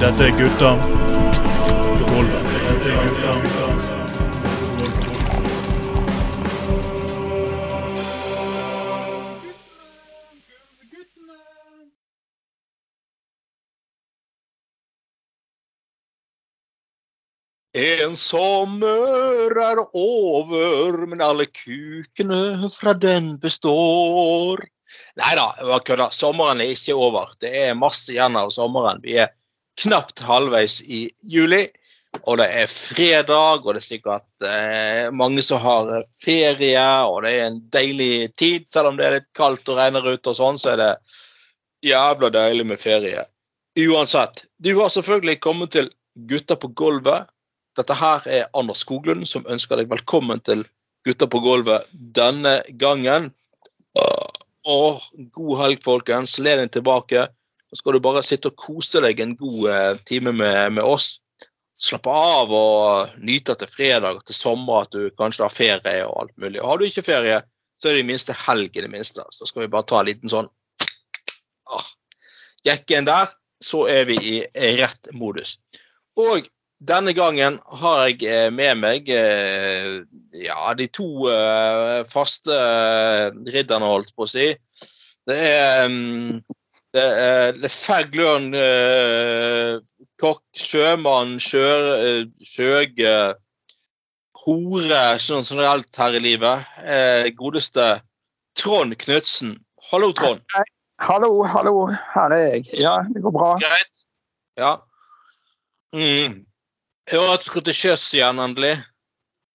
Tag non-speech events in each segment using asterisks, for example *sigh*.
Dette er gutta. Dette er gutta En sommer er over, men alle kukene fra den består. Nei da, bare kødda. Sommeren er ikke over. Det er masse igjen av sommeren. Vi er knapt halvveis i juli, og det er fredag, og det er sikkert eh, mange som har ferie, og det er en deilig tid. Selv om det er litt kaldt og regner ute og sånn, så er det jævla deilig med ferie. Uansett. Du har selvfølgelig kommet til Gutta på gulvet. Dette her er Anders Skoglund som ønsker deg velkommen til Gutta på gulvet denne gangen. Og god helg, folkens. Le deg tilbake. Så skal du bare sitte og kose deg en god eh, time med, med oss. Slappe av og nyte til fredag og til sommer, at du kanskje har ferie og alt mulig. Og har du ikke ferie, så er det i minste helg i det minste. Så skal vi bare ta en liten sånn ah, jekke en der, så er vi i rett modus. Og denne gangen har jeg eh, med meg eh, ja, de to eh, faste ridderne, holdt på å si. Det er, mm, det er, er Fagglørn, kokk, sjømann, sjø, sjøge, hore sånn generelt her i livet. Godeste Trond Knutsen. Hallo, Trond. Hallo, hallo. Her er jeg. Ja, det går bra. Greit. Ja. Mm. Jeg hører at du skal til sjøs igjen, endelig.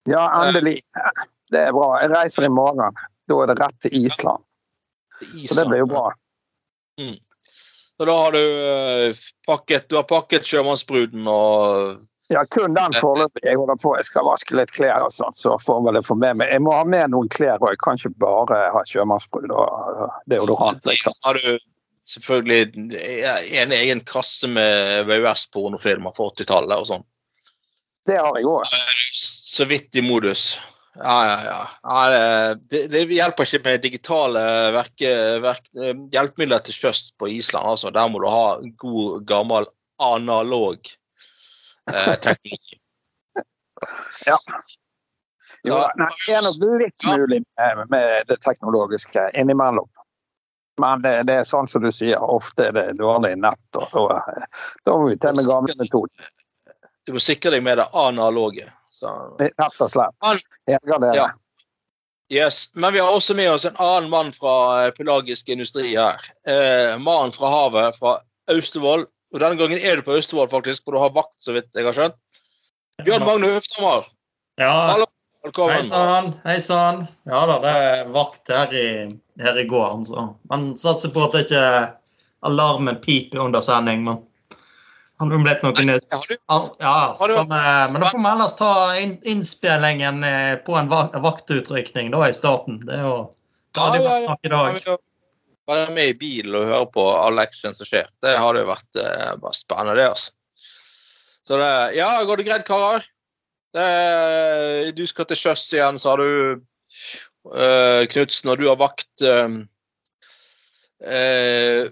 Ja, endelig. Det er bra. Jeg reiser i morgen. Da er det rett til Island. Island. Så det blir jo bra. Mm. Så da har du uh, pakket, du har pakket sjømannsbruden og Ja, kun den foreløpig. Jeg holder på, jeg skal vaske litt klær og sånt, så får det få med meg. Jeg må ha med noen klær, og jeg kan ikke bare ha sjømannsbrud og deodorant. Liksom. Har du selvfølgelig en egen kasse med VØS-pornofilmer fra 80-tallet og sånn? Det har jeg òg. Så vidt i modus. Ja, ja, ja. ja det, det, hjelper ikke med digitale verke, verk, hjelpemidler til sjøs på Island. Altså. Der må du ha god, gammel analog eh, teknologi. *laughs* ja. Jo, nei, det er nok litt mulig med, med det teknologiske innimellom. Men det, det, er sånn som du sier, ofte er det dårlig nett. og, og Da må vi til med gamle metoder. Du må sikre deg med det analoge. Rett og slett. Ja. Yes. Men vi har også med oss en annen mann fra eh, pelagisk industri her. Eh, mannen fra havet, fra Austevoll. Og denne gangen er du på Austevoll, faktisk, for du har vakt, så vidt jeg har skjønt. Bjørn Magne Høfthammer. Ja. Hallo. Velkommen. Hei sann. Hei sann. Ja da, det er vakt her i, her i gården, så. Man satser på at det ikke alarmen piper under sending, men har det blitt noe nytt? Ja, men da får vi ellers ta innspillingen eh, på en vaktutrykning da i starten. Det er jo ja, ja, ja. i dag. Være med i bilen og høre på all action som skjer. Det hadde jo vært uh, bare spennende, det. altså. Så det, ja, går det greit, karer? Du skal til sjøs igjen, sa du, uh, Knutsen, og du har vakt. Uh, uh,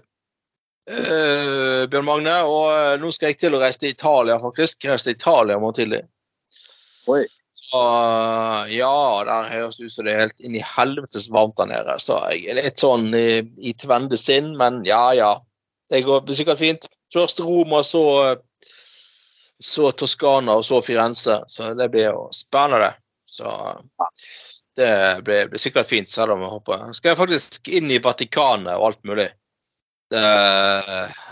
Bjørn Magne. Og uh, nå skal jeg til å reise til Italia, faktisk. Jeg reiste til Italia i morgen tidlig. Oi. Så, uh, ja, der høres det ut som det er helt inn i helvetes varmt der nede. Så jeg er litt sånn i, i tvende sinn, men ja, ja. Det går sikkert fint. Først Roma, så, så Toskana og så Firenze. Så det blir jo spennende. Så det blir, blir sikkert fint, selv om jeg håper Skal jeg faktisk inn i Vatikanet og alt mulig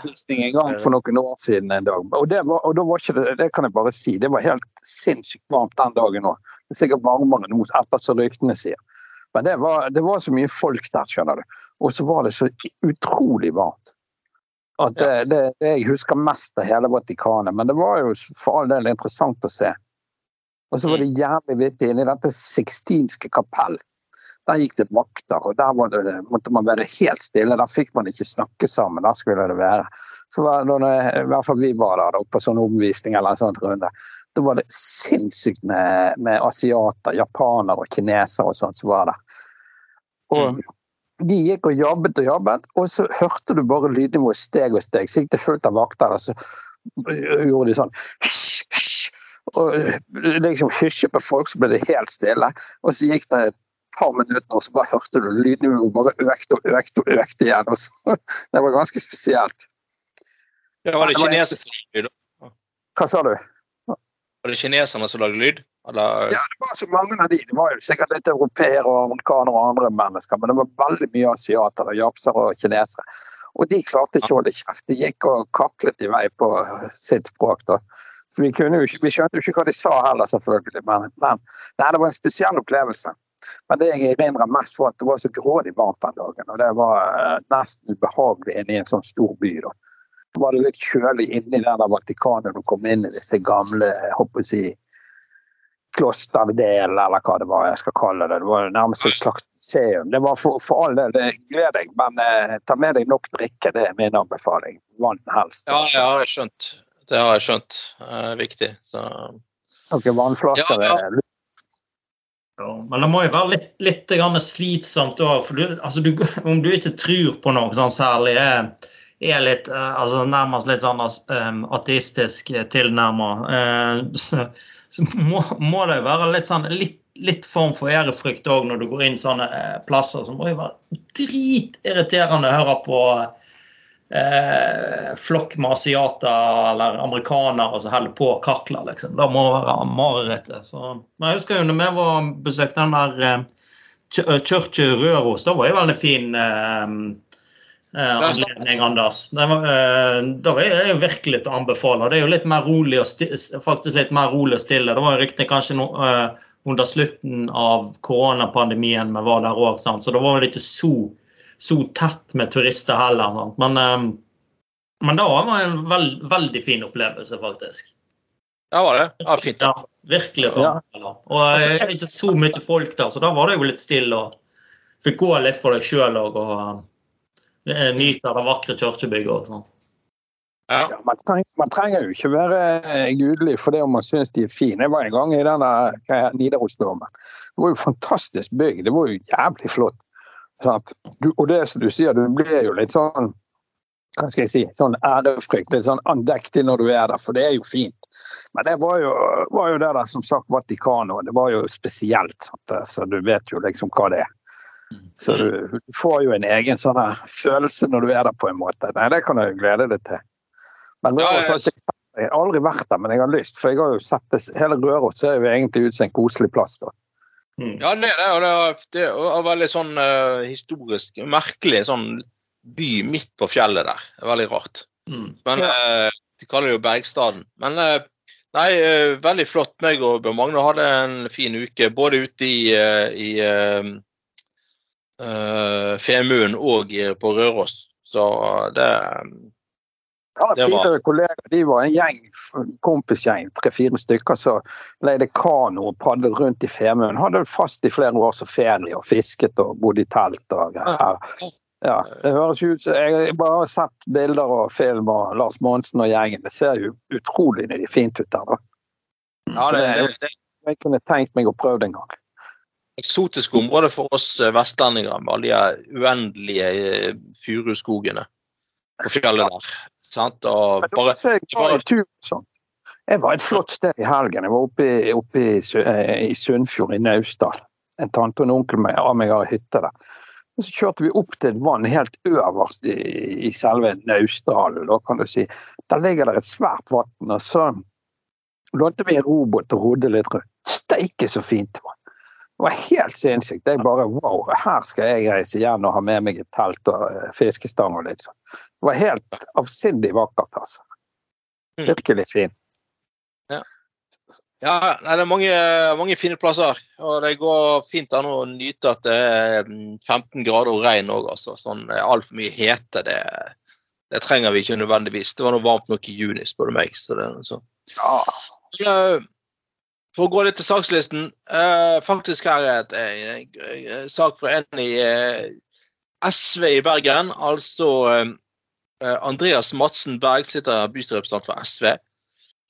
visning en gang for noen år siden en dag. Og, det, var, og da var ikke det, det kan jeg bare si, det var helt sinnssykt varmt den dagen òg. Det er sikkert varmere nå, etter som ryktene sier. Men det var, det var, så mye folk der, skjønner du. Og så var det så utrolig varmt. Og det, det, det jeg husker mest av hele Vatikanet. Men det var jo for all del interessant å se. Og så var det mm. jævlig vittig inni dette sixtinske kapell. Der gikk det vakter, og der det, måtte man være helt stille. Der fikk man ikke snakke sammen. Der skulle det være. Så var det, I hvert fall vi var der på sånn omvisning eller en sånn runde. Da var det sinnssykt med, med asiater, japanere og kinesere og sånt som var der. Og, mm. de gikk og jobbet og jobbet, og så hørte du bare lydnivået steg og steg. Så gikk det fullt av vakter, og så gjorde de sånn og liksom hysje på folk, så ble det helt stille. Og så gikk det et par minutter, og så bare hørte du lydnivået bare økte og økte og økte igjen. Og så, *laughs* det var ganske spesielt. Ja, var det kinesisk lyd? Hva sa du? Var det kineserne som lagde lyd? Eller? Ja, det var så mange av de. Det var jo sikkert litt europeere og amerikanere og andre mennesker, men det var veldig mye asiatere, japsere og kinesere. Og de klarte ikke å holde kjeft. De gikk og kaklet i vei på sitt språk. da. Så vi, kunne vi skjønte jo ikke hva de sa heller, selvfølgelig. Men, men nei, det var en spesiell opplevelse. Men det jeg erindrer mest, var at det var så grådig varmt den dagen. Og det var uh, nesten ubehagelig inne i en sånn stor by. da. Så var det litt kjølig inni der da Vatikanet du kom inn i disse gamle jeg håper å si, klosterdel, eller hva det var jeg skal kalle det. Det var nærmest et slags museum. Det var for, for all del, gled deg, men eh, ta med deg nok drikke. Det er min anbefaling. Vann helst. Ja, ja, jeg har skjønt. Det har jeg skjønt. Det er viktig. Så. Noen vannflasker ja, ja. Ja, men det må jo være litt, litt slitsomt òg. Altså om du ikke tror på noe sånn særlig, er, er litt, eh, altså nærmest litt sånn um, ateistisk tilnærma, så, så må, må, det jo være litt sånn litt, litt form for ærefrykt òg når du går inn sånne plasser. Så må det jo være dritirriterende å høre på eh, flokk med asiater eller amerikanere som holder på å kakle. Liksom. Det må være marerittet. Jeg husker jo når vi var besøkte den der eh, Churchill Røros, da var det veldig fin eh, eh, anledning, Anders. Det, var, eh, det er jo virkelig til å anbefale. Det er jo litt mer rolig og faktisk litt mer rolig og stille. Det var riktig kanskje no, eh, under slutten av koronapandemien vi var der òg, så det var vel ikke så så tett med turister heller. Men, ehm, men da var det en veld, veldig fin opplevelse, faktisk. Ja, var det? Ja, fint. Ja, virkelig. Ja. Og jeg eh, ikke så mye folk der, så da var det jo litt stille. og Fikk gå litt for deg sjøl og, og eh, nyte det vakre kirkebygget. og sånt. Ja. Ja, man, trenger, man, trenger, jo ikke være eh, gudelig for det om man syns de er fine. Jeg var en gang i denne Nidarosdomen. Det var jo fantastisk bygg. Det var jo jævlig flott. Du, og det som du sier, du blir jo litt sånn hva skal jeg si, sånn ærefrykt, litt sånn andektig når du er der, for det er jo fint. Men det var jo, var jo det der, som sagt, Vatikano. det var jo spesielt. Så du vet jo liksom hva det er. Så du, du får jo en egen sånn følelse når du er der, på en måte. Nei, det kan jeg glede deg til. Men Røros har ikke jeg har aldri vært der, men jeg har lyst. For jeg har jo sett det, hele Røros ser jo egentlig ut som en koselig plass. da. Mm. Ja, det er det. Det er, det er veldig sånn uh, historisk merkelig sånn by midt på fjellet der. Det er veldig rart. Mm. Men uh, De kaller det jo Bergstaden. Men uh, nei, veldig flott. Meg og Bjørn Magne hadde en fin uke både ute i, i Femund og på Røros. Så det ja, tidligere kollegaer de var en gjeng, kompisgjeng, tre-fire stykker som leide kano og padlet rundt i Femund. Hadde fast i flere år som ferie og fisket og bodde i telt. og greier. Ja, det høres ut som Jeg bare har sett bilder og film av Lars Monsen og gjengen. Det ser jo utrolig fint ut der. da. Ja, det, det, det. Jeg kunne tenkt meg å prøve det en gang. Eksotisk område for oss eh, vestlendinger med alle de uendelige eh, furuskogene på fjellet der. Sant? Og bare, bare... Jeg var et flott sted i helgen. Jeg var oppe, oppe i, eh, i Sunnfjord, i Naustdal. En tante og en onkel av meg har hytte der. Og så kjørte vi opp til et vann helt øverst i, i selve Naustdalen. kan du si. Der ligger det et svært vann. Og så lånte vi en robåt og rodde litt rundt. Steike så fint det var. Det var helt sinnssykt. Jeg bare wow, her skal jeg reise igjen og ha med meg et telt og eh, fiskestang og litt sånn. Det var helt avsindig vakkert, altså. Mm. Virkelig fint. Ja. ja det er mange, mange, fine plasser. Og det går fint an å nyte at det er 15 mm, grader og regn òg, altså. Sånn eh, altfor mye hete, det, det, trenger vi ikke nødvendigvis. Det var noe varmt nok i juni, spør du meg. Så det, så. Ja. For å gå litt til sakslisten. Uh, faktisk her er et en sak fra en i uh, SV i Bergen. Altså Andreas Madsen Berg, sitter bystyrerepresentant for SV.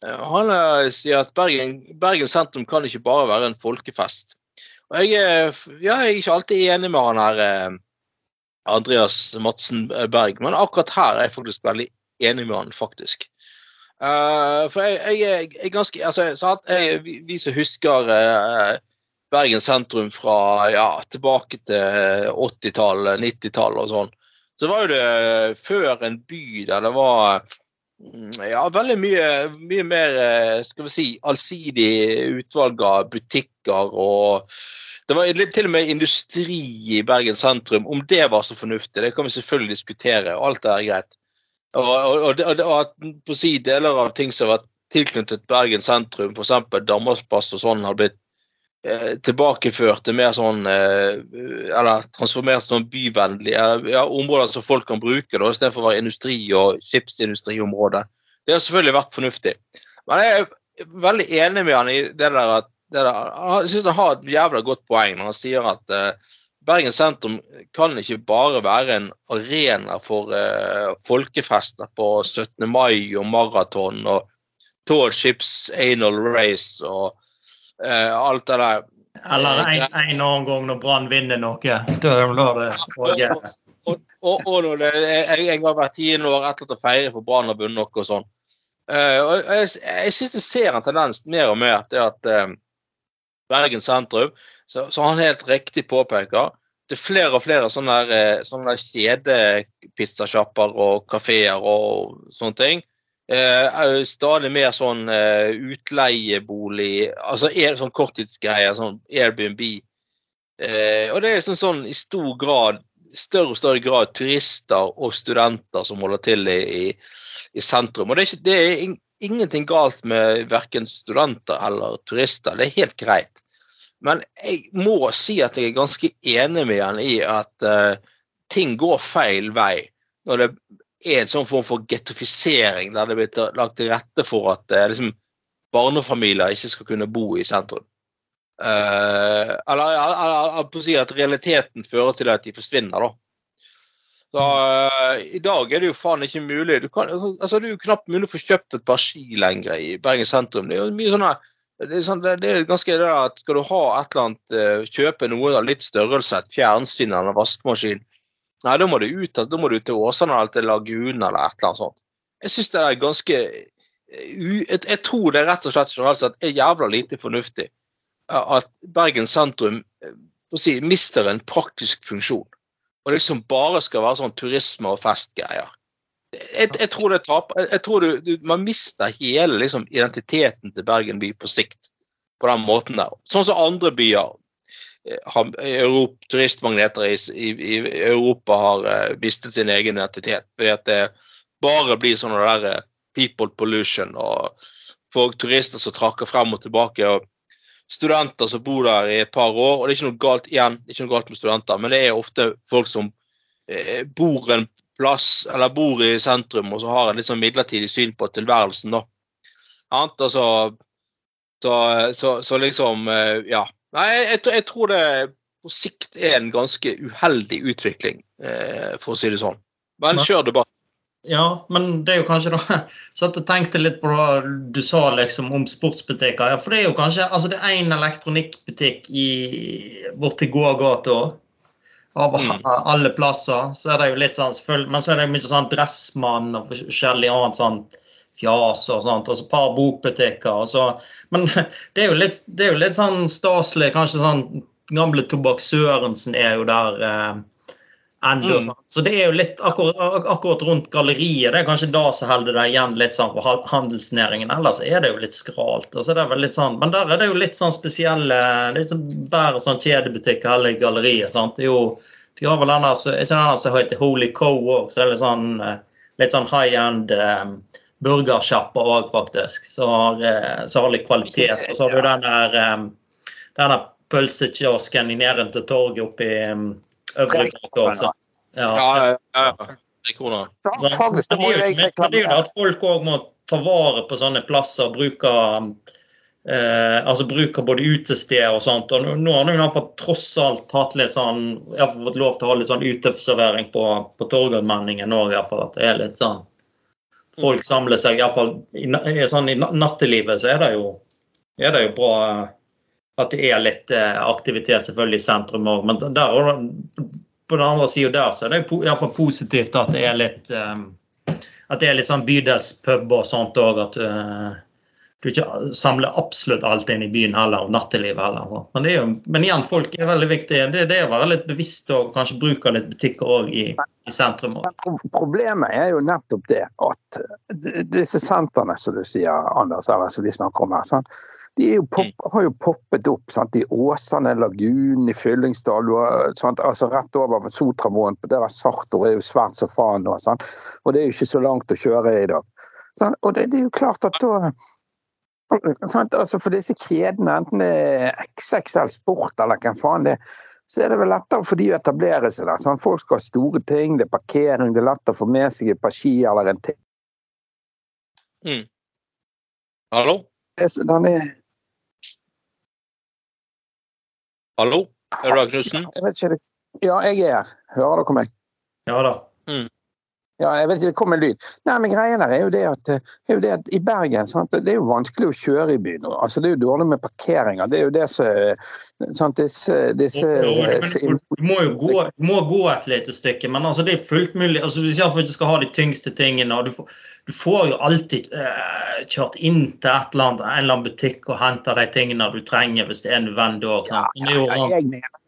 han sier at Bergen, Bergen, sentrum kan ikke bare være en folkefest. Og jeg, ja, jeg er ikke alltid enig med han her Andreas Madsen Berg, men akkurat her er jeg faktisk veldig enig med han, faktisk. Uh, for jeg, jeg, er ganske altså, jeg, vi, som husker uh, Bergen sentrum fra ja, tilbake til 80-tallet, 90-tallet og sånn, så var jo det før en by der det var mm, ja, veldig mye, mye mer skal vi si, allsidig utvalg av butikker og det var til og med industri i Bergen sentrum. Om det var så fornuftig, det kan vi selvfølgelig diskutere. og Alt er greit. Og, og, og, og på si deler av ting som har vært tilknyttet Bergen sentrum, f.eks. Danmarksplass og sånn, har blitt eh, tilbakeført til mer sånn eh, Eller transformert sånn byvennlige ja, områder som folk kan bruke, da, istedenfor å være industri- og skipsindustriområde. Det har selvfølgelig vært fornuftig. Men jeg er veldig enig med han i det der at der, jeg syns han har et jævla godt poeng når han sier at uh, Bergen sentrum kan ikke bare være en arena for eh, folkefester på 17. mai og maraton og Tall Ships Anal Race og eh, alt det der. Eller en, en annen gang når Brann vinner noe. *laughs* Da lar det og, og, og, og når det, jeg, jeg har vært tiende år etter å feire for Brann har vunnet noe og sånn. Eh, og jeg jeg syns jeg ser en tendens mer og mer til at uh, Bergen sentrum, så, så han helt riktig påpeker det er flere og flere sånne, der, sånne kjedepizzasjapper og kafeer og sånne ting. Eh, stadig mer sånn eh, utleiebolig, altså er, sånn korttidsgreier, sånn Airbnb. Eh, og det er sånn, sånn i stor grad større og større grad turister og studenter som holder til i, i, i sentrum. Og det er, ikke, det er, ingenting galt med verken studenter eller turister. Det er helt greit. Men jeg må si at jeg er ganske enig med han i at uh, ting går feil vei når det er en sånn form for getofisering der det blir lagt til rette for at uh, liksom, barnefamilier ikke skal kunne bo i sentrum. Uh, eller, eller, eller, si at realiteten fører til at de forsvinner, da. Så uh, I dag er det jo faen ikke mulig. Du kan, altså, det er jo knapt mulig å få kjøpt et par ski lenger i Bergen sentrum. Det er jo mye sånne det sånn, det er ganske det at Skal du ha et eller annet, uh, kjøpe noe av litt størrelse, et fjernsyn eller en vaskemaskin, nei, da må du ut, altså, da må du til Åsane eller til Lagunen eller et eller annet sånt. Jeg syns det er ganske uh, jeg, tror det er rett og slett generelt er jævla lite fornuftig at Bergen sentrum si, mister en praktisk funksjon og liksom bare skal være sånn turisme- og festgreier. Jeg, jeg, tror det tap, jeg, tror du, du, Man mister hele liksom, identiteten til Bergen by på sikt på den måten der. Sånn som andre byer eh, har, Europa, turistmagneter i, i, Europa har uh, mistet sin egen identitet. Fordi at det bare blir sånn der uh, people pollution og folk, turister som trakker frem og tilbake. og studenter som bor der i et par år. og Det er ikke noe galt igjen, det er ikke noe galt med studenter, men det er ofte folk som bor en plass, eller bor i sentrum og så har en litt sånn midlertidig syn på tilværelsen. da. Altså, så, så, så, liksom eh, Ja. Nei, jeg, jeg, tror det på sikt er en ganske uheldig utvikling, eh, for å si det sånn. Men kjør debatt. Ja, men det er jo kanskje da *laughs* Satt og tenkte litt på det du sa liksom om sportsbutikker. Ja, for det er jo kanskje altså det er én elektronikkbutikk i, borti gågata av mm. alle plasser. Så er det jo litt sånn Men så er det mye sånn Dressmann og forskjellig annet sånn fjas og sånt. Og så et par bokbutikker. og så Men *laughs* det er jo litt, det er jo litt sånn staselig. Kanskje sånn gamle Tobakk Sørensen er jo der. eh, enda. Mm. Så det er jo litt akkurat, akkurat, rundt galleriet det er kanskje da som holder det igjen litt sånn for handelsnæringen. Ellers er det jo litt skralt. Altså, det er vel litt sånn, Men der er det jo litt sånn spesielle litt sånn Bare sånn kjedebutikk hele galleriet. sant? Det er jo, De har vel denne, ikke denne som heter Holy Co òg, så det er litt sånn, eh, litt sånn high end um, burgersjappa òg, faktisk. Så har, eh, så har litt kvalitet. Og så har du den der um, denne pølsekiosken i nærheten til torget oppe i um, Øvre også. Ja, ja, ja. Kroner. det, er jo det at folk òg må ta vare på sånne plasser. Bruke eh, altså bruker både utesteder og sånt. og Nå har han fått tross alt hatt litt sånn, jeg har fått lov til å ha litt sånn uteservering på, på Torgallmenningen òg. At det er litt sånn Folk samler seg iallfall i, sånn, i nattelivet så er det jo, er det jo bra at det er litt eh, aktivitet selvfølgelig i sentrum òg. Men der, på den andre sida der så er det iallfall positivt at det er litt um, at det er litt sånn bydelspub og sånt òg. At uh, du ikke samler absolutt alt inn i byen heller, og nattelivet heller. Men, jo, men igjen, folk er veldig viktige. Det, det er å være litt bevisst og kanskje bruke litt butikker òg i, i, sentrum. Også. Problemet er jo nettopp det at disse sentrene som du sier, Anders, eller som vi snakker om her, sånn, de jo pop, mm. har jo poppet opp sant? i Åsane, Lagunen, i Fyllingsdal, altså rett over Sotramoen. Der er Sartor er jo svært så faen nå. Sant? Og det er jo ikke så langt å kjøre i dag. Sant? Og det, det, er jo klart at da sant? Altså For disse kjedene, enten det er XXL Sport eller hvem faen det er, så er det vel lettere for de å etablere seg der. Sant? Folk skal ha store ting, det er parkering, det er lett å få med seg et par ski eller en ting. Mm. Hallo? Den er Hallo? Er du Knutsen? Ja, jeg er her. Hører dere meg? Ja da. Mm. Ja, jeg vet ikke, det kom en lyd. Nei, men greia der er jo det at, er jo det at i Bergen sant? det er jo vanskelig å kjøre i byen. Altså, det er jo dårlig med parkeringer. Det er jo det som sant? Disse, disse Du må jo gå, må gå et lite stykke, men altså, det er fullt mulig. Altså, hvis jeg ikke skal ha de tyngste tingene og du får, du får jo alltid uh, kjørt inn til et eller annet, en eller annen butikk og henter de tingene du trenger hvis det er nødvendig. Ja, ja, ja, jeg mener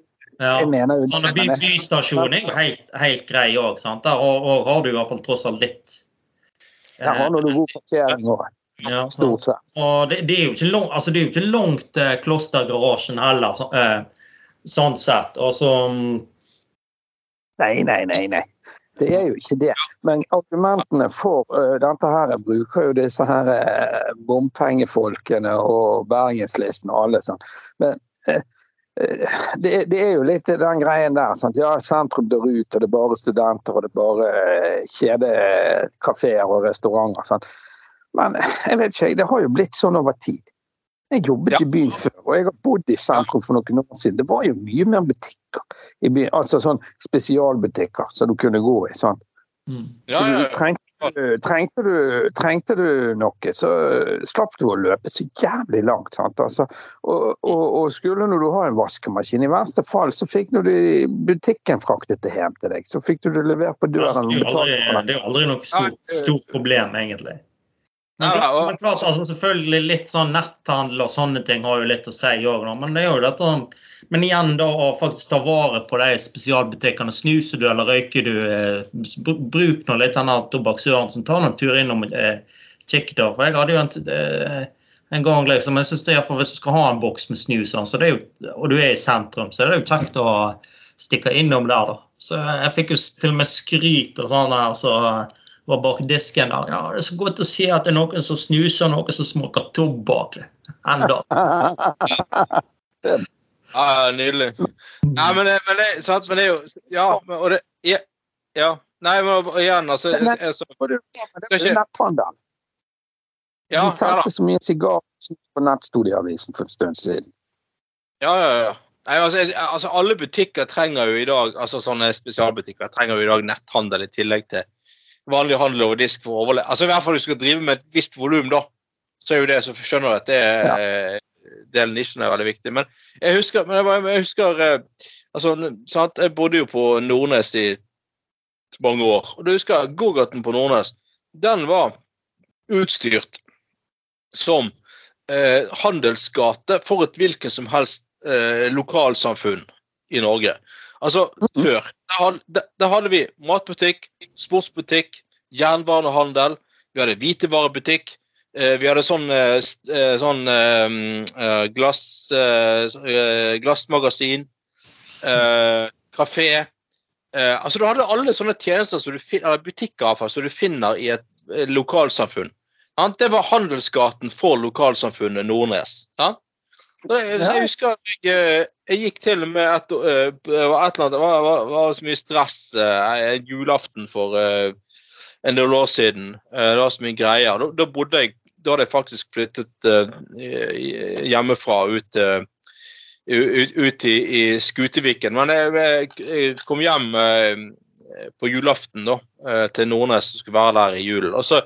ja. Jeg mener jo sånn, by, Bystasjonen er jo helt, helt grei òg. Der og, og har du i hvert fall tross alt litt. Der har du god parkering òg. Ja, Stort sett. Og det, det, er jo ikke langt, altså det er jo ikke langt til Klostergarasjen heller, så, eh, sånn sett. Og så Nei, nei, nei. nei. Det er jo ikke det. Men argumentene for uh, dette her bruker jo disse her uh, bompengefolkene og Bergenslisten og alle sånn. Men uh, det, det, er jo litt den greien der. Sant? Ja, sentrum dør ut, og det er bare studenter og det er bare eh, kjedekafeer og restauranter. Sant? Men jeg vet ikke, det har jo blitt sånn over tid. Jeg jobbet ja. i byen før, og jeg har bodd i sentrum for noen år siden. Det var jo mye mer butikker i byen, altså sånn spesialbutikker som du kunne gå i. sant? Mm. Ja, så du trengte Trengte du, trengte du, noe, så slapp du å løpe så jævlig langt. Altså, og, og, og, skulle du ha en vaskemaskin, i verste fall så fikk du butikken fraktet det hjem til deg. Så fikk du det levert på døren. det, er jo aldri, noe stort, stort problem, egentlig. Men, men klart, altså, selvfølgelig litt sånn netthandel og sånne ting har jo litt å si òg, men det er jo dette men igjen da å faktisk ta vare på de spesialbutikkene. Snuser du eller røyker du, eh, bruk nå litt denne tobakksøren. Ta en tur innom eh, kikk da. For jeg hadde jo en, eh, en gang liksom, jeg synes det er for Hvis du skal ha en boks med snus, så det er jo, og du er i sentrum, så det er jo kjekt å stikke innom der. da. Så Jeg fikk jo til og med skryt og sånn der. så var bak disken der. Ja, det er så godt å se at det er noen som snuser, noen som smaker tobakk. Enda. *laughs* Ja, nydelig. Ja, men, men, det, sant, men det er jo Ja, og det ja, ja. Nei, men igjen, altså jeg, jeg, så, Det er netthandel. Ja, de solgte så mye sigarer på nettstudieavisen for en stund siden. Ja, ja, ja. Nei, altså, altså, Alle butikker trenger jo i dag altså sånne spesialbutikker trenger jo i dag netthandel i tillegg til vanlig handel over disk for å overleve. Altså I hvert fall du skal drive med et visst volum, da. Så er jo det, som skjønner at det er ja delen nisjen er veldig viktig. Men jeg husker, men jeg, jeg husker eh, altså, sant? Jeg bodde jo på Nordnes i mange år. Og du husker gågaten på Nordnes? Den var utstyrt som eh, handelsgate for et hvilket som helst eh, lokalsamfunn i Norge. Altså før. Da hadde, vi matbutikk, sportsbutikk, jernbanehandel, vi hadde hvitevarebutikk, Eh, vi hadde sånn, eh, eh, sånn glass, glassmagasin, kafé altså Du hadde alle sånne tjenester som du, eller butikker som du finner i et lokalsamfunn. Det var handelsgaten for lokalsamfunnet Nordnes. Jeg husker jeg, jeg gikk til og med et, et eller annet, Det var, var, var så mye stress en julaften for en del år siden. Det var så mye greier. Da, da bodde jeg da hadde jeg faktisk flyttet hjemmefra ut, ut, ut i, i, Skuteviken. Men jeg, jeg kom hjem på julaften da, til Nordnes som skulle være der i julen. Og så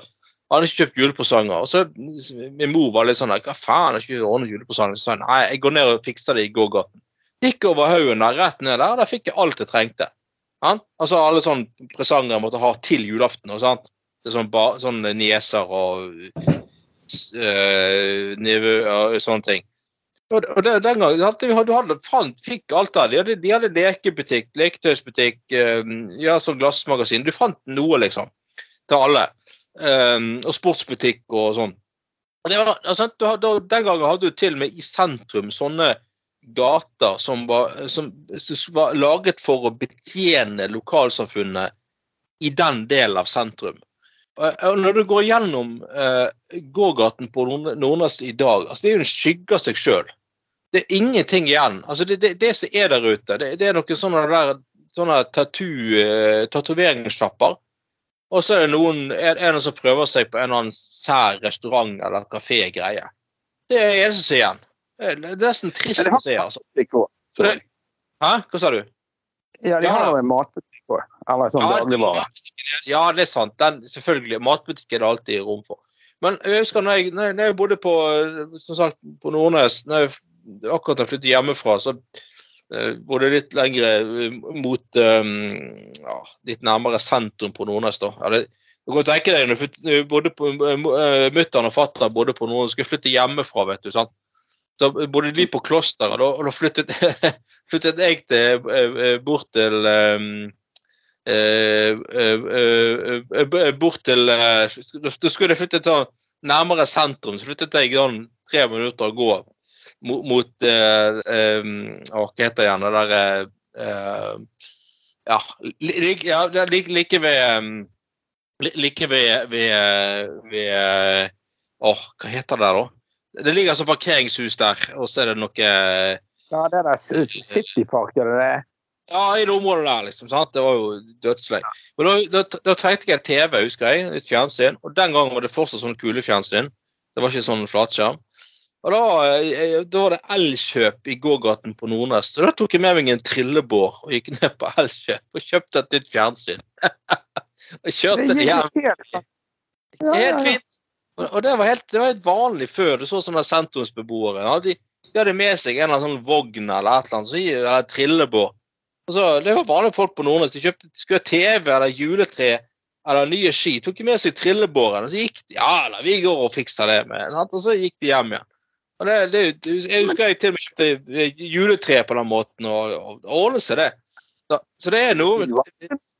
hadde jeg ikke kjøpt julepresanger. Og så Min mor var litt sånn Hva faen, har ikke ordnet julepresanger? Så nei, jeg går ned og fikser det i gågaten. Gikk over haugen der, rett ned der, der fikk jeg alt jeg trengte. Ja? Altså alle sånne presanger måtte ha til julaften. og sånt. Det er sånn, sånne nieser og øh, nivå og sånne ting. Og, og det, den gangen du hadde, fant, fikk alt der. De hadde, de hadde lekebutikk, leketøysbutikk, øh, ja, sånn glassmagasin. Du fant noe, liksom. Til alle. Um, og sportsbutikk og sånn. Og var, altså, den gangen hadde du til og med i sentrum sånne gater som var, som, som var laget for å betjene lokalsamfunnet i den delen av sentrum. Og når du går gjennom eh, gågaten på Nordnes i dag, altså det er jo en skygge av seg sjøl. Det er ingenting igjen. Altså det, det, det, som er der ute, det, det er noen sånne, der, sånne eh, tatoveringssjapper. Og så er det noen, er, er noen som prøver seg på en eller annen sær restaurant eller kafé-greie. Det er eneste som er igjen. Det er nesten trist å se, altså. Hæ? Hva sa du? Ja, de har jo en matbutikk òg. Eller sånn ja, dagligvare. Ja, det er sant. Den, selvfølgelig. Matbutikk er det alltid rom for. Men jeg husker når jeg, når jeg bodde på, som sagt, på Nordnes når jeg akkurat har flyttet hjemmefra, så uh, bodde litt lenger uh, mot um, ja, Litt nærmere sentrum på Nordnes. da. Det, du kan tenke deg både på uh, Mutter'n og fatter'n bodde på Nordnes, skulle flytte hjemmefra, vet du. sant? Så bodde de på klosteret, og da flyttet, *laughs* flyttet jeg til, eh, eh, bort til um, bort til Da skulle jeg flytte til nærmere sentrum, så flyttet jeg tre minutter å gå mot, mot uh, um, Hva heter igjen? Det derre uh, Ja, like, ja, like, like ved Like ved, ved, ved Åh, hva heter det der, da? Det ligger altså parkeringshus der, og så er det noe Ja, det er der Citypark, er det det? Ja, i det området der, liksom. sant? Det var jo dødsløy. Men da, da, da trengte jeg TV, husker jeg. Et fjernsyn. Og den gangen var det fortsatt sånn kulefjernsyn. Det var ikke sånn flatskjerm. Og da, eh, da, var det Elkjøp i gågaten på Nordnes. Så da tok jeg med meg en trillebår og gikk ned på Elkjøp og kjøpte et nytt fjernsyn. *laughs* og kjørte det hjem. Helt fint. Og det var, helt, det var helt vanlig før. Du så sånne sentrumsbeboere. Ja, de, de, hadde med seg en eller annen sånn vogn eller et eller annet, så, eller trillebår. Og så, det var vanlige folk på Nordnes. De kjøpte skulle ha TV eller juletre eller nye ski. Tok med seg trillebåren. Og så gikk de Ja, eller vi går og fikser det med sant? Og så gikk de hjem igjen. Og det, det, jeg husker jeg til og med kjøpte juletre på den måten, og, og ordnet seg det. Så, det er noe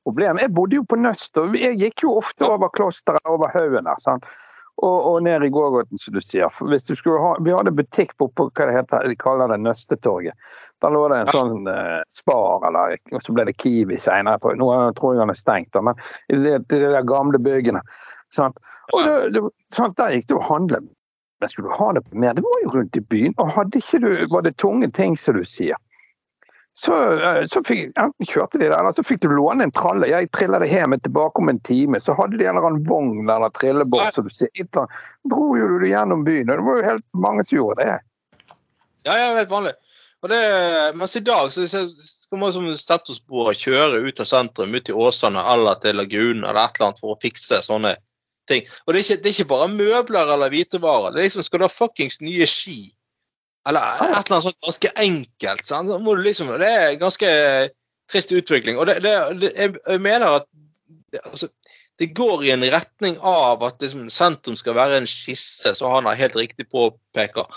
Problem. Jeg bodde jo på Nøst, og jeg gikk jo ofte over klosteret, over haugen der. sant? og, og ned i gågaten, som du sier. Hvis du skulle ha, vi hadde butikk på, på hva det heter, de kaller det Nøstetorget. Der lå det en sånn eh, Spar, eller og så ble det Kiwi senere. Nå tror jeg han er stengt, da, men i de, de, de gamle byggene. Sant? Og det, det, sant? Der gikk det å handle. Men skulle du ha det på mer? Det var jo rundt i byen. Og hadde ikke du, var det tunge ting, som du sier så, eh, så fikk, enten kjørte de der, eller så fikk du låne en tralle. Jeg triller det hjem tilbake om en time. Så hadde de en eller annen vogn eller trillebår, som du sier. Dro jo du gjennom byen. og Det var jo helt mange som gjorde det. Ja, ja, helt vanlig. Og det, mens i dag så skal man som statusbord kjøre ut av sentrum, ut til Åsane eller til Lagunen eller et eller annet for å fikse sånne ting. Og det er ikke, det er ikke bare møbler eller hvitevarer. Det er liksom, Skal du ha fuckings nye ski eller et eller annet sånt ganske enkelt. Sant? må du liksom, det er en ganske trist utvikling. Og det, det, jeg mener at det, altså, det går i en retning av at liksom, sentrum skal være en skisse, så han har helt riktig påpeker,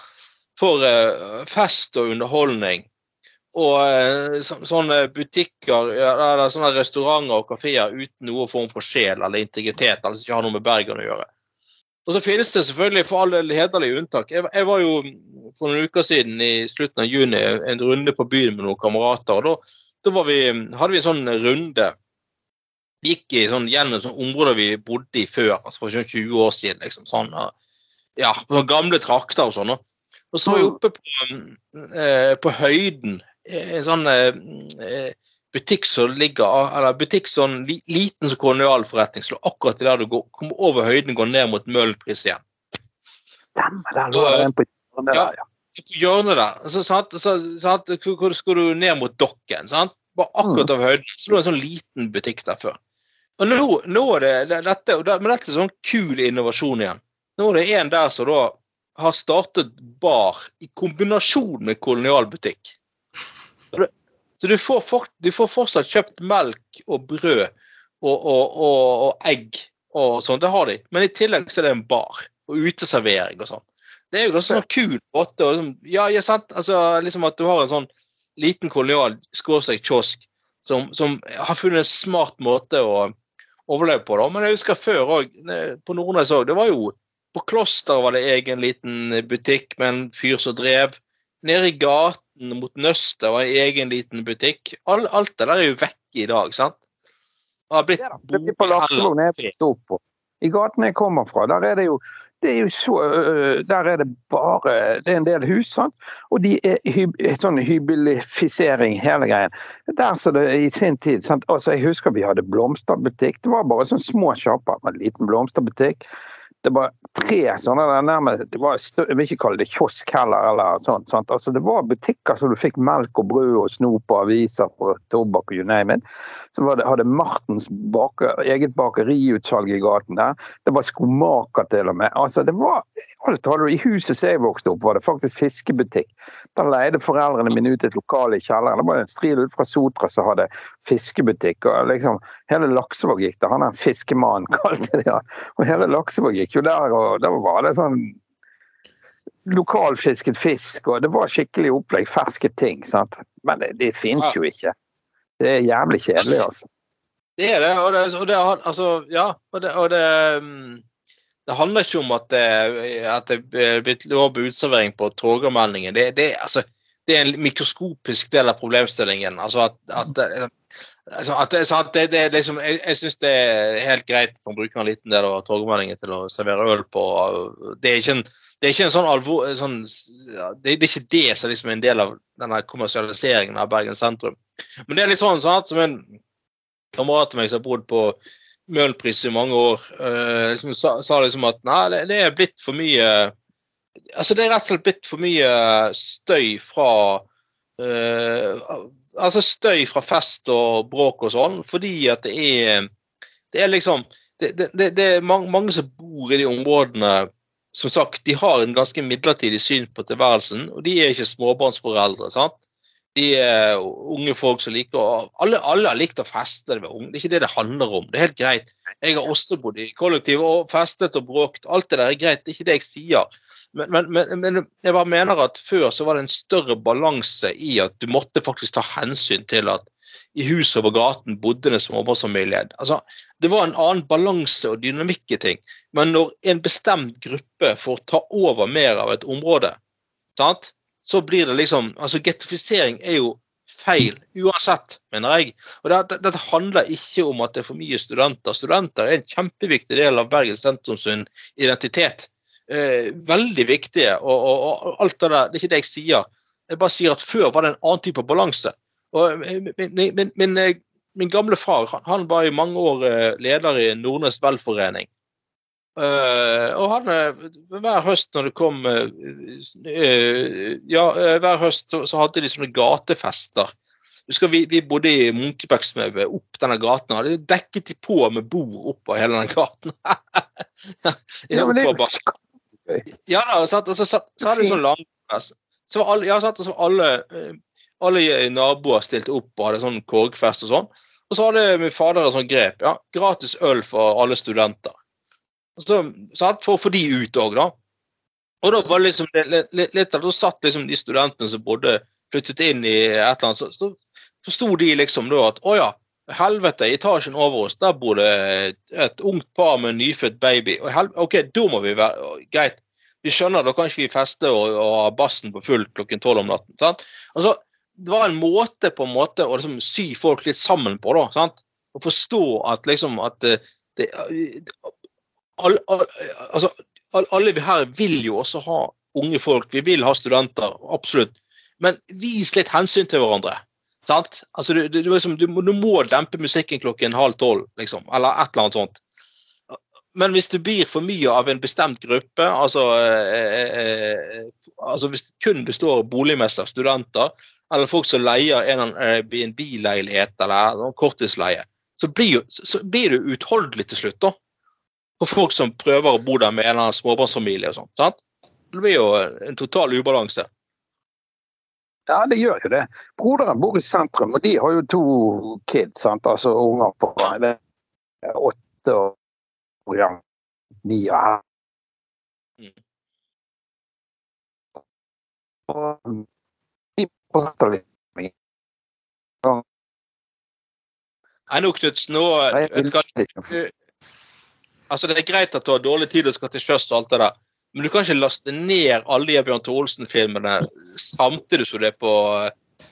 for uh, fest og underholdning. Og så, sånne butikker eller sånne restauranter og kafeer uten noen form for sjel eller integritet, altså ikke har noe med Bergen å gjøre. Og så finnes det selvfølgelig for alle hederlige unntak. Jeg, jeg, var jo for noen uker siden i slutten av juni en runde på byen med noen kamerater. og Da, da vi, hadde vi en sånn runde. Vi gikk i sånn, gjennom sånn områder vi bodde i før, altså for sånn 20 år siden. liksom sånn, ja, sånn Gamle trakter og sånn. Og så var vi mm. oppe på, eh, på høyden. En sånn eh, butikk som ligger eller butikk sånn liten som kolonialforretning slår akkurat der du går, kommer over høyden går ned mot Møhlenpris igjen. Stemmer, der lå den på hjørnet ja, der, ja. På hjørnet der. Så, sant, så, sant, hvor skal du ned mot dokken? sant? Bare akkurat mm. over høyden. Så lå en sånn liten butikk der før. Og nå, nå er det dette, Men dette er sånn kul innovasjon igjen. Nå er det en der som da har startet bar i kombinasjon med kolonialbutikk. Så du får, for, du får fortsatt kjøpt melk og brød og, og, og, og egg og sånn. Det har de. Men i tillegg så er det en bar og uteservering og sånn. Det er jo også en kul måte å liksom, Ja, ja, sant. Altså, liksom at du har en sånn liten kolonial skråstrek kiosk som, som, har funnet en smart måte å overleve på. da. Men jeg husker før òg, på Nordnes òg. Det var jo På Kloster var det egen liten butikk med en fyr som drev. Nede i gaten mot Nøsta var en egen liten butikk. All, alt det der er jo vekk i dag, sant? Det har blitt ja, på Lakselund jeg vokste opp på. I gaten jeg kommer fra, der er det jo det er jo så Der er det bare Det er en del hus, sant? og de er hyb, sånn hybelifisering, hele greien. Der så det i sin tid sant? Altså, Jeg husker vi hadde blomsterbutikk. Det var bare sånn små sjapper med en liten blomsterbutikk det var tre sånne der nærme, det var, Jeg vil ikke kalle det kiosk heller. eller sånt, sånt. Altså, Det var butikker så du fikk melk og brød og snop og aviser og tobakk og you name it. Så det, hadde Martens bake, eget bakeriutsalg i gaten der. Det var skomaker til og med. Altså, det var alt hadde du. I huset som jeg vokste opp, var det faktisk fiskebutikk. Da leide foreldrene mine ut et lokale i kjelleren. Det var en stril ut fra Sotra som hadde fiskebutikk. og liksom Hele Laksevåg gikk der. Han er fiskemannen, *laughs* kalte de han. Og hele Laksevåg gikk jo der, og da var det sånn lokalfisket fisk, og det var skikkelig opplegg. Ferske ting. sant? Men det, det fins jo ikke. Det er jævlig kjedelig, altså. Det er det, og det, og det altså, ja. Og det, og det, mm, det handler ikke om at det, at det er blitt lov utservering på Torgallmenningen. Det, det, altså, det er en mikroskopisk del av problemstillingen. Altså at, at Altså, at, at det, det, liksom, jeg jeg syns det er helt greit å bruke en liten del av togmeldingen til å servere øl på. Det er ikke en, det er ikke en sånn alvor... Sånn, det, det, er ikke det som liksom er en del av denne kommersialiseringen av Bergen sentrum. Men det er litt sånn sant, som en kamerat av meg som har bodd på Møhlenpris i mange år, øh, liksom, sa, sa, liksom at nei, det, det, er blitt for mye Altså, det er rett og slett blitt for mye støy fra uh, altså støy fra fest og bråk og sånn, fordi at det er Det er liksom Det, det, det er mange, mange, som bor i de områdene Som sagt, de har en ganske midlertidig syn på tilværelsen, og de er ikke småbarnsforeldre. sant? De er unge folk som liker Alle, alle har likt å feste. Det, det er ikke det det handler om. Det er helt greit. Jeg har også bodd i kollektiv og festet og bråkt. Alt det der er greit. Det er ikke det jeg sier. Men, men, men, men, jeg bare mener at før så var det en større balanse i at du måtte faktisk ta hensyn til at i huset over gaten bodde det småbarnsfamilie. Altså, det var en annen balanse og dynamikk i ting. Men når en bestemt gruppe får ta over mer av et område, sant? så blir det liksom altså Gettifisering er jo feil uansett, mener jeg. Og Dette, dette handler ikke om at det er for mye studenter. Studenter er en kjempeviktig del av Bergen sentrums identitet eh, veldig viktige. Og, og, og, alt det der, Det er ikke det jeg sier. Jeg bare sier at før var det en annen type balanse. Og eh, min, min, min, eh, min gamle far han var i mange år eh, leder i Nordnes velforening. Uh, og han, hver høst når det kom uh, Ja, hver høst så hadde de sånne gatefester. Husker vi, vi bodde i Munkebæksmauet, opp denne gaten. Hadde dekket de på med bord oppå hele den gaten. *laughs* ja, men det, ja da, så, så, så, så hadde de sånn langfest. Så var alle, ja, sant? Så alle, eh, alle naboer stilte opp og hadde sånn korgfest og sånn. Og så hadde min fader et sånt grep. ja, Gratis øl for alle studenter. Så, sant? For å få de ut òg, da. Og da var liksom litt, litt, litt Da satt liksom de studentene som bodde flyttet inn i et eller annet, så, så forsto de liksom da at å ja, Helvete, i etasjen over oss, der bor det et ungt par med en nyfødt baby. Og helvete, ok, da må vi være Greit. Vi skjønner, da kan ikke vi feste og, og ha bassen på full klokken tolv om natten. sant? Altså, Det var en måte på en måte å liksom sy folk litt sammen på. da, sant? Å forstå at liksom at det, det alle, alle, altså, alle her vil jo også ha unge folk. Vi vil ha studenter, absolutt. Men vis litt hensyn til hverandre. Sant? Altså, du, du, liksom, du, du, må dempe musikken klokken halv tolv, liksom, eller et eller annet sånt. Men hvis det blir for mye av en bestemt gruppe, altså, eh, eh, altså hvis det kun består av boligmester, studenter, eller folk som leier en, en bileilighet eller en korttidsleie, så blir, jo, så blir det utholdelig til slutt. da. For folk som prøver å bo der med en eller annen småbarnsfamilie og sånt. sant? Det blir jo en total ubalanse. Ja, det gjør jo det. Broderen bor i sentrum, og de har jo to kids, sant? altså unger på åtte og ja, ni og her. Med Nei, nå, Knutsen, nå Altså, Det er greit at du har dårlig tid og skal til sjøs og alt det der, men du kan ikke laste ned alle de Bjørn Thor Olsen-filmene samtidig som det er på,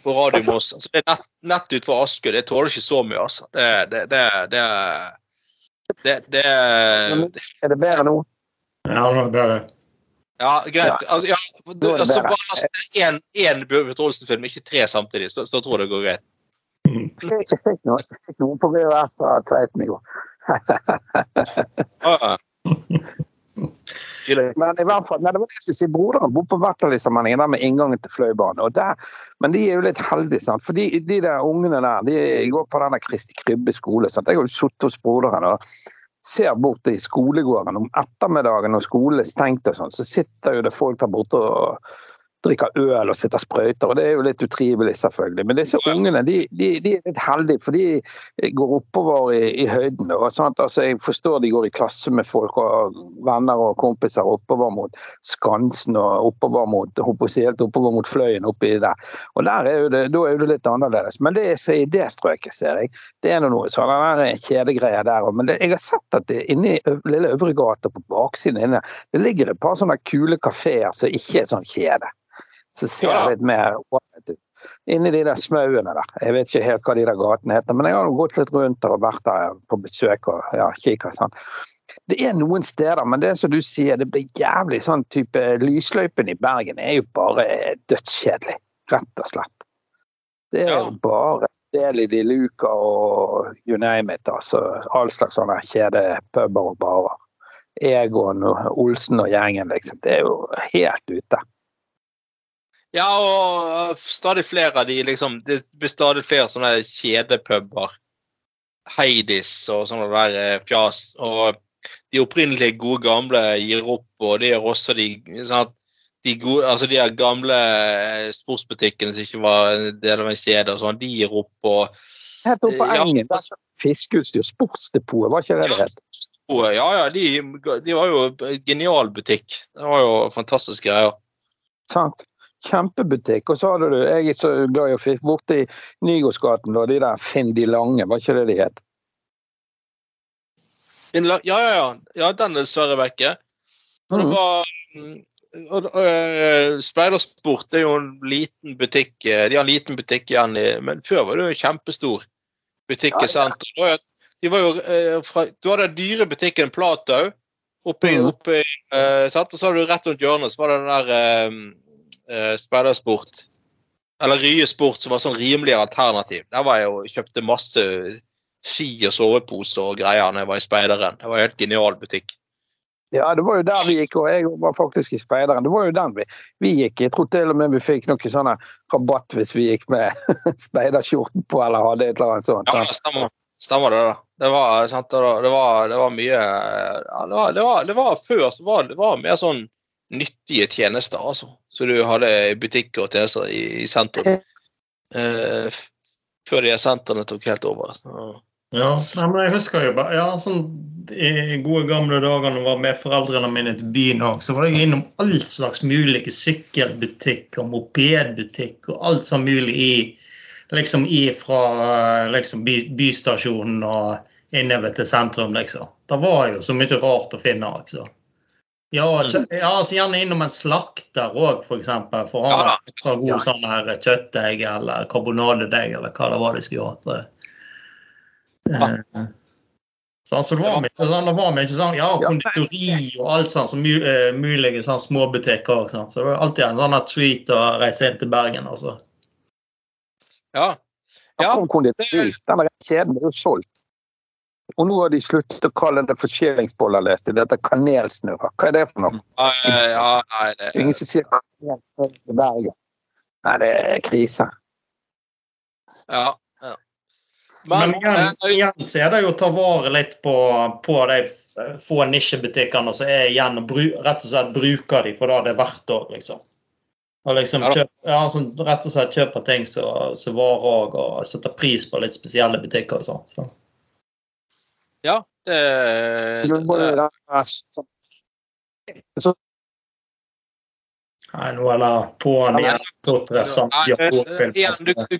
på Radio Moss. Altså, det er nett, nett utenfor Askøy. Det tåler ikke så mye, altså. Det, det, det, det, det, det Er det bedre nå? Ja, det er bedre. Ja, greit. Altså, ja, du, altså, bare last én, én Bjørn Thor Olsen-film, ikke tre samtidig, så, så tror jeg det går greit. Jeg fikk noe, fikk noe på VHS av Tveiten i går. Men i hvert fall, nei, det var det jeg skulle si, Broderen bor på Vetterlissammenhengen der med inngangen til Fløibanen. Men de er jo litt heldige, sant? for de, de der ungene der de går på denne Kristi Krybbe skole. Sant? Jeg har jo sittet hos broderen og ser bort i skolegården om ettermiddagen når skolen er stengt, og sånn, så sitter jo det folk der borte og drikker øl og sitter sprøyter. og Det er jo litt utrivelig, selvfølgelig. Men disse ungene de, de, de er litt heldige, for de går oppover i, i høyden. Og sånt. Altså, jeg forstår de går i klasse med folk og venner og kompiser oppover mot Skansen og oppover mot helt oppover mot Fløyen oppi der. Og der er jo det, Da er det litt annerledes. Men det er i det strøket, ser jeg, det er noe sånn kjedegreier der òg. Men det, jeg har sett at det inni Lille Øvregata på baksiden inne, det ligger et par sånne kule kafeer som ikke er sånn kjede. Så ser det litt mer. Inni de der smauene der. Jeg vet ikke helt hva de der gatene heter, men jeg har gått litt rundt der og vært der på besøk og ja, kikka sånn. Det er noen steder, men det som du sier, det blir jævlig sånn type Lysløypen i Bergen er jo bare dødskjedelig. Rett og slett. Det er jo bare del i de luka og you name it. altså All slags sånne kjedepuber og barer. Egon og Olsen og gjengen, liksom. Det er jo helt ute. Ja, og stadig flere av de liksom Det blir stadig flere sånne kjedepuber. Heidis og sånne der eh, fjas. Og de opprinnelige gode gamle gir opp, og det gjør også de sånn de, gode, altså de gamle eh, sportsbutikkene som ikke var del av en kjede, og sånn, de gir opp. og Helt på Engen. Fiskeutstyr. Sportsdepotet, var ikke det det het? Ja, ja. De, de var jo genial butikk. Det var jo fantastiske greier. Sant kjempebutikk. Og så hadde du, jeg er så glad i å fiske, borte i Nygårdsgaten, da, de der Finn de Lange, var ikke det de het? Ja, ja, ja. ja den er dessverre vekke. Mm. Det var og, uh, Speidersport er jo en liten butikk. Eh, de har en liten butikk igjen, i, men før var det jo en kjempestor butikk i sentrum. De var jo, uh, fra, du hadde den dyre butikken Platau oppe, mm. oppe uh, og så hadde du rett rundt hjørnet så var det den der uh, speidersport, eller Rye Sport, som var sånn rimelig alternativ. Der var jeg og kjøpte masse ski og soveposer og greier når jeg var i Speideren. Det var en helt genial butikk. Ja, det var jo der vi gikk, og jeg var faktisk i Speideren. Det var jo den vi, vi gikk. Jeg tror til og med vi fikk noe sånn rabatt hvis vi gikk med *laughs* speiderskjorten på eller hadde et eller annet sånt. Ja, stemmer. Stemmer det. da. Det var, sant, det var, det var mye ja, det, var, det, var, det var Før så var det var mer sånn nyttige tjenester, altså. Så du hadde butikker og tjenester i, i sentrum. Eh, før de sentrene tok helt over. Så. Ja, men jeg husker jo bare ja, sånn, I gode gamle dager når jeg var med foreldrene mine til byen så var jeg innom all slags mulige og mopedbutikk og alt som mulig i liksom i fra liksom, by, bystasjonen og innover til sentrum, liksom. Det var jo så mye rart å finne. altså. Ja, mm. ja altså gjerne innom en slakter òg, f.eks. For, eksempel, for å ha ja, ekstra god ja. sånn her kjøttdeig eller karbonadedeig eller hva det var de skulle ha. Ja. Eh, så altså, det var mye sånn, det var mye sånn, ja, konditori og alt sånt, så my, uh, mulige sånn småbutikker òg. Så det var alltid en sånn treat å reise inn til Bergen. altså. Ja. ja. Konditori, den kjeden er jo solgt. Og nå har de sluttet å kalle det for skillingsboller, leste Dette er kanelsnurrer. Hva er det for noe? Ja, ja, nei, det... Ingen som sier kanelsnurrer i Bergen. Nei, det er krise. Ja. ja. Men, Men igjen, eh, igjen så er det jo å ta vare litt på, på de få nisjebutikkene som er igjen, og bru, rett og slett bruker de for det det er verdt òg, liksom. Og liksom kjøp, ja, sånn, rett og slett kjøper ting som varer òg, og setter pris på litt spesielle butikker og sånn. Så. Ja, det, det. Nei, nå er det på'n igjen. Igjen, du, du,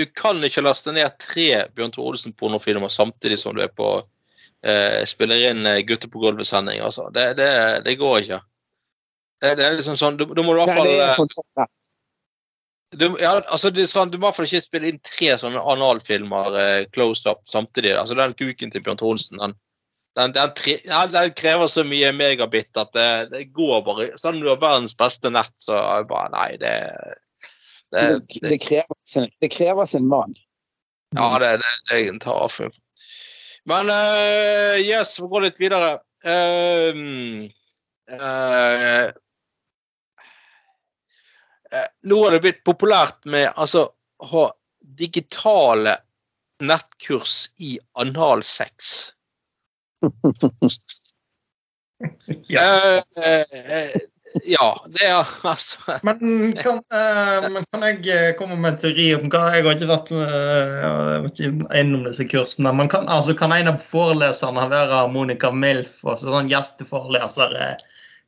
du kan ikke laste ned tre Bjørn Tore Olsen-pornofilmer samtidig som du er på eh, spiller inn eh, Gutter på gulvet-sending. Altså. Det, det, det, går ikke. Det, det er liksom sånn, Du, du må i hvert fall eh, du, ja, altså, det, sånn, du må i hvert fall ikke spille inn tre sånne analfilmer eh, close up samtidig. Altså, Den kuken til Bjørn Tore den, den, den, tre, ja, den, krever så mye megabit at det, det går bare Selv om du har verdens beste nett, så er det bare Nei, det Det, det, krever, sin, krever sin mann. Ja, det, er en avfugl. Men uh, yes, vi går litt videre. Uh, uh, nå har det blitt populært med altså ha digitale nettkurs i analsex *laughs* ja. Uh, ja, det er altså Men kan, uh, men kan, jeg komme med en teori om hva Jeg har ikke vært, uh, innom disse kursene. Men kan, altså, kan en av foreleserne være Monica Milf, altså sånn gjesteforeleser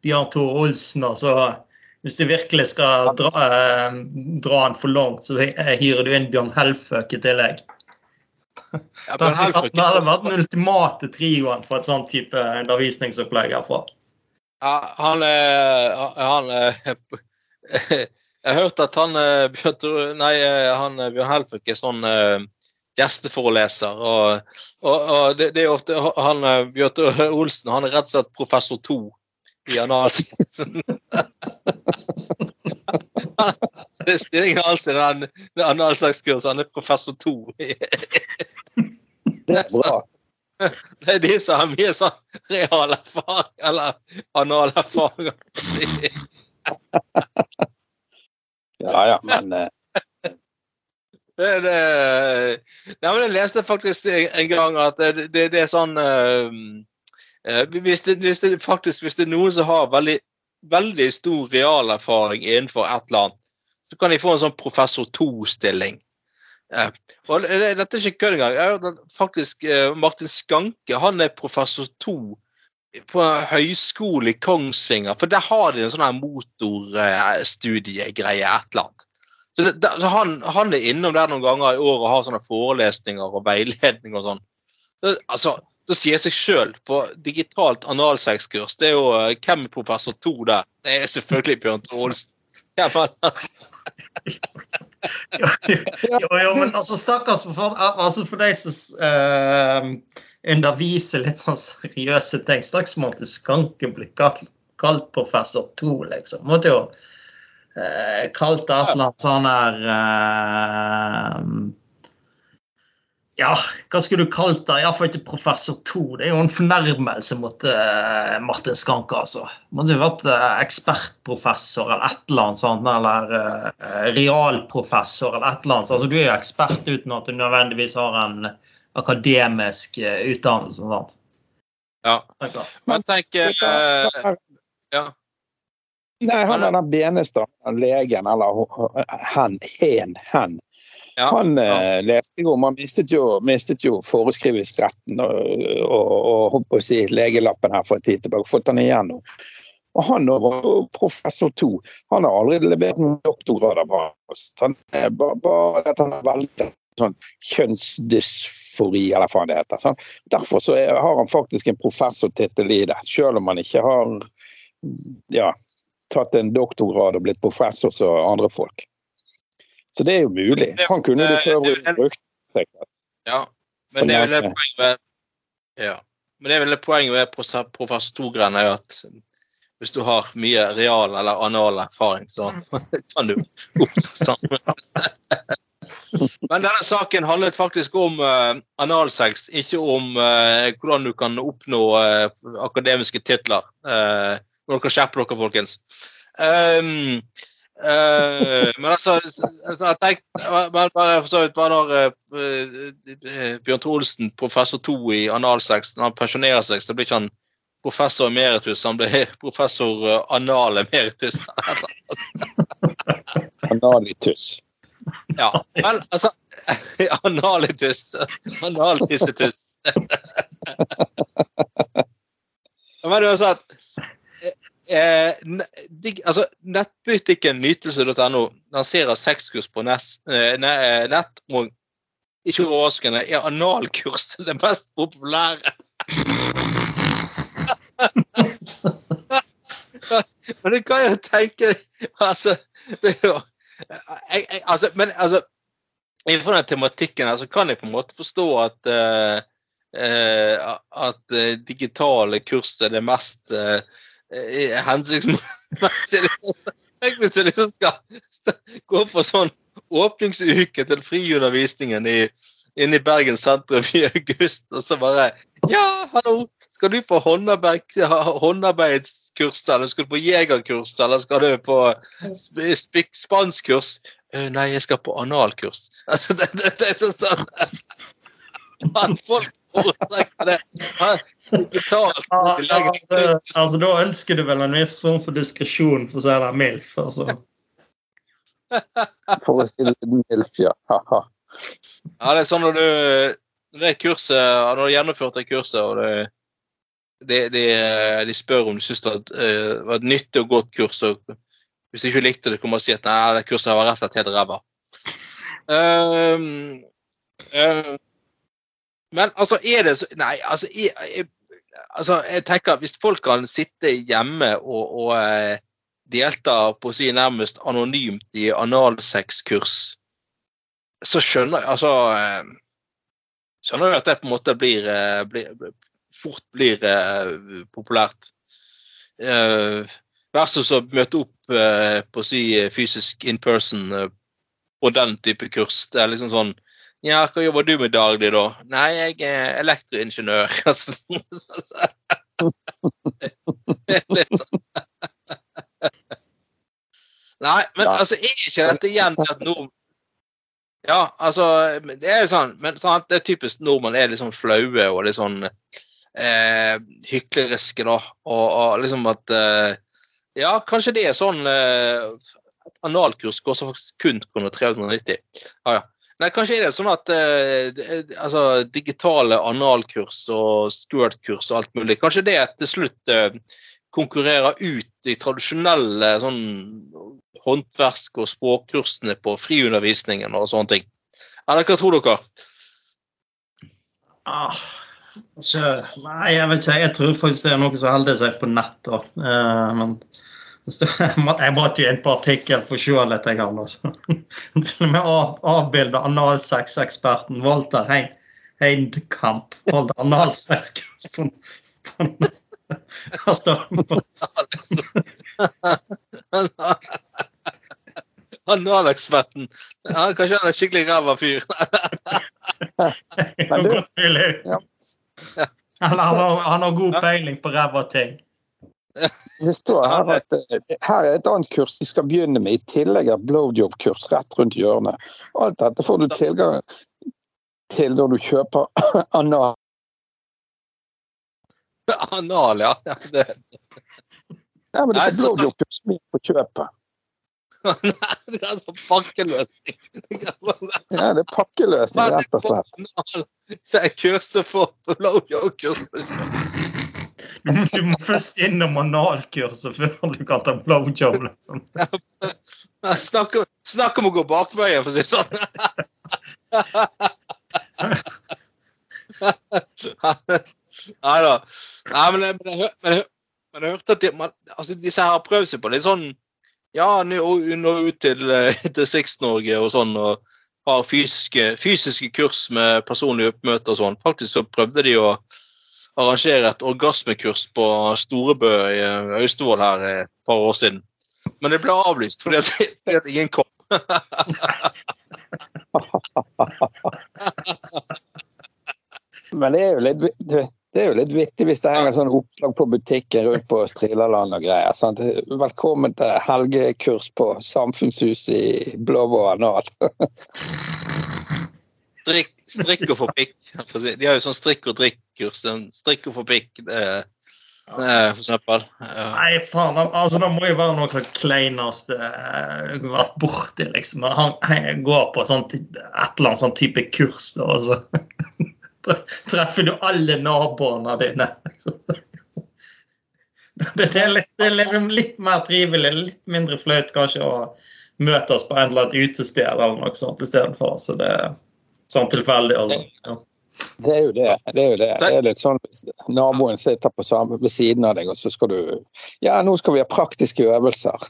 Bjørn Tore Olsen? og så hvis du virkelig skal dra, dra den for langt, så hyrer du inn Bjørn Helføk i tillegg. *laughs* Ja, det, hadde vært den ultimate trioen for et sånt type undervisningsopplegg herfra. Ja, han, han *laughs* Jeg hørte at han Bjørn, nei, han, Bjørn Helføk er sånn gjesteforeleser. Og, og, og det, det, er ofte han Bjørn Olsen han er rett og slett professor to i analsen. det er stillingen hans i den analslagskursen. Han er professor to. det er bra. Det er de som har mye sånn real erfaring, eller anal erfaring. ja ja, men uh... det, det, ja, men Jeg leste faktisk en gang at det, det, det er sånn uh, hvis, hvis, det, faktisk, hvis det er noen som har veldig, veldig stor realerfaring innenfor et eller annet, så kan de få en sånn professor to-stilling. Uh, og Dette er ikke kødd engang. Faktisk, uh, Martin Skanke han er professor to på høyskole i Kongsvinger. For der har de en sånn motorstudiegreie, et eller annet. Så, det, det, så han, han, er innom der noen ganger i året og har sånne forelesninger og veiledning og sånn. Altså, det sier seg sjøl på digitalt analsexkurs. Det er jo hvem er professor to der? Det er selvfølgelig Bjørn Trålsen. Ja, *laughs* jo, jo, men altså, stakkars for, altså, for deg som uh, underviser litt sånn seriøse ting. Straks måtte Skanken bli kalt, professor to, liksom. Måtte jo uh, kalt et eller annet sånn her uh, ja, hva skulle du kalt det? Iallfall ikke professor to. Det er jo en fornærmelse mot uh, Martin Skanke, altså. Man skulle vært uh, ekspertprofessor eller et eller annet sånt, eller uh, realprofessor eller et eller annet. Altså, du er jo ekspert uten at du nødvendigvis har en akademisk utdannelse. Sant? Ja. Men tenk Ja. Nei, han er den Benestad, legen, eller hen, hen, hen ja, han ja. Eh, leste jo Man Han mistet jo, mistet jo foreskrivingsretten og, og, og, og si, legelappen her for en tid tilbake. Fått den igjen nå. Og han var professor to. Han har aldri levert noen doktorgrader. Han, bare, bare at han har veldig sånn kjønnsdysfori, eller hva det heter. Sånn. Derfor så er, har han faktisk en professortittel i det, selv om han ikke har ja, tatt en doktorgrad og blitt professor som andre folk. Så det er jo mulig. Han kunne du for øvrig brukt. Ja, men det er vel et poeng med ja. Men det er vel et poeng med professor Togren er at hvis du har mye real eller anal erfaring, så *laughs* kan du oppnå samme. Men denne saken handlet faktisk om uh, analsex, ikke om uh, hvordan du kan oppnå uh, akademiske titler. Uh, dere skjerper dere, folkens. Um, Uh, men altså, altså jeg tenkte, bare for så vidt bare når uh, Bjørn Trolsen, professor to i analsex, når han pensjonerer seg, så blir ikke han professor emeritus, han blir *laughs* professor uh, anal emeritus. *laughs* Analitus. Ja. *laughs* Men altså Analitus. Analtissetus. Men uansett eh, de, altså, Nettbutikken nytelse.no lanserer sexkurs på nest, eh, nett. og ikke overraskende er analkurs det mest populære. Men du kan jo tenke Altså, det er jo jeg, jeg, altså, Men altså Innenfor den tematikken her så kan jeg på en måte forstå at uh, uh, at uh, digitale kurs er det mest hensiktsmessige. *laughs* Tenk hvis du liksom skal *laughs* gå for sånn åpningsuke til friundervisningen i, inne i Bergen sentrum i august, og så bare Ja, hallo! Skal du på håndarbeidskurs, eller skal du på jegerkurs, eller skal du på spanskkurs? Uh, nei, jeg skal på analkurs. *laughs* Altså, det, det, det, er sånn at folk foretrekker det. Altså, da ønsker du vel en viss form for diskresjon, for å si det mildt. Altså. *laughs* For å si det mildt, ja. ja, det er sånn når du det kurset, når du har gjennomført det kurset, og det de, de, de, spør om du syns det uh, var et nyttig og godt kurs. og Hvis du ikke likte det, kommer du og si at nei, det kurset var rett og slett helt ræva. Um, um, men altså, er det så Nei, altså jeg, jeg, altså, jeg tenker at hvis folk kan sitte hjemme og, og uh, delta på å si nærmest anonymt i analsexkurs, så skjønner jeg altså Skjønner jeg at det på en måte blir, blir fort blir eh, populært. Eh, versus å møte opp eh, på å si fysisk in person eh, på den type kurs. Det er liksom sånn Ja, hva jobber du med daglig, da? Nei, jeg er elektroingeniør. *laughs* Sånn. *laughs* Nei, men altså, er ikke dette igjen at nordmenn Ja, altså, det er jo sånn, men sant, det er typisk nordmenn er litt sånn flaue og litt sånn eh, hykleriske, da. Og, og, liksom at eh, Ja, kanskje det er sånn eh, Analkurs koster faktisk kun kroner 390. Ah, ja. Nei, kanskje er det sånn at eh, altså, digitale analkurs og Stuart-kurs og alt mulig, kanskje det til slutt eh, konkurrerer ut de tradisjonelle sånn håndverk- og språkkursene på friundervisningen og sånne ting. Eller hva tror dere? Ah, Altså, nei, jeg vet ikke. Jeg tror faktisk det er noe som holder seg på nett. da. Eh, men jeg måtte jo inn på artikkel for å se litt. Jeg har altså. *laughs* Til og med av, avbilde analsexeksperten Walter Hein, Heindkamp holdt analsex på, Han Hva står det på? *laughs* Analeksperten. Ja, kanskje han er skikkelig ræva fyr. *laughs* Eller han har, han har god peiling på ræva ting. Det står her at eh, her er et annet kurs de skal begynne med, i tillegg er blowjob-kurs rett rundt hjørnet. Alt dette får du tilgang til når du kjøper *laughs* anal. Anal, ja. Det... Ja, men det er blowjob-kurs på kjøpet. *laughs* Nei, det er altså pakkeløsning. ja, det er pakkeløsning, rett og slett. Det er kurset for blowjob-kurs. Du må først innom analkurset før du kan ta blowjob. Liksom. *laughs* Snakk, snakk om å gå bakveien, for å si det sånn. *laughs* Nei da. Nei, men, jeg, men, jeg, men, jeg, men jeg hørte at de, man, altså, disse her har prøvd seg på litt sånn ja, nå ut til, eh, til Six-Norge og sånn, og har fysiske, fysiske kurs med personlige oppmøter og sånn. Faktisk så prøvde de å arrangere et orgasmekurs på Storebø i eh, Austevoll her et par år siden. Men det ble avlyst fordi at, *laughs* fordi at ingen kom. *laughs* Men det er jo litt det er jo litt vittig hvis det henger sånn oppslag på butikken rundt på Strilaland og greier. Sant? Velkommen til helgekurs på Samfunnshuset i Blåvå anal. *laughs* strikk, og få pikk. De har jo sånn strikk og drikk-kurs. Strikk og få pikk. For eksempel. Nei, faen. altså Det må jo være noe av det kleineste jeg har vært borti. liksom. Han, går på sånt, et eller annet sånn type kurs, da, og så *laughs* treffer du alle naboene dine. liksom. Det er, litt, det er liksom litt mer trivelig, litt mindre flaut kanskje å møtes på en eller annet utested eller noe sånt istedenfor. Så det sånn tilfeldig. Altså. Ja. Det er jo det. Det er jo det. Det er litt sånn hvis naboen sitter på samme, ved siden av deg, og så skal du Ja, nå skal vi ha praktiske øvelser.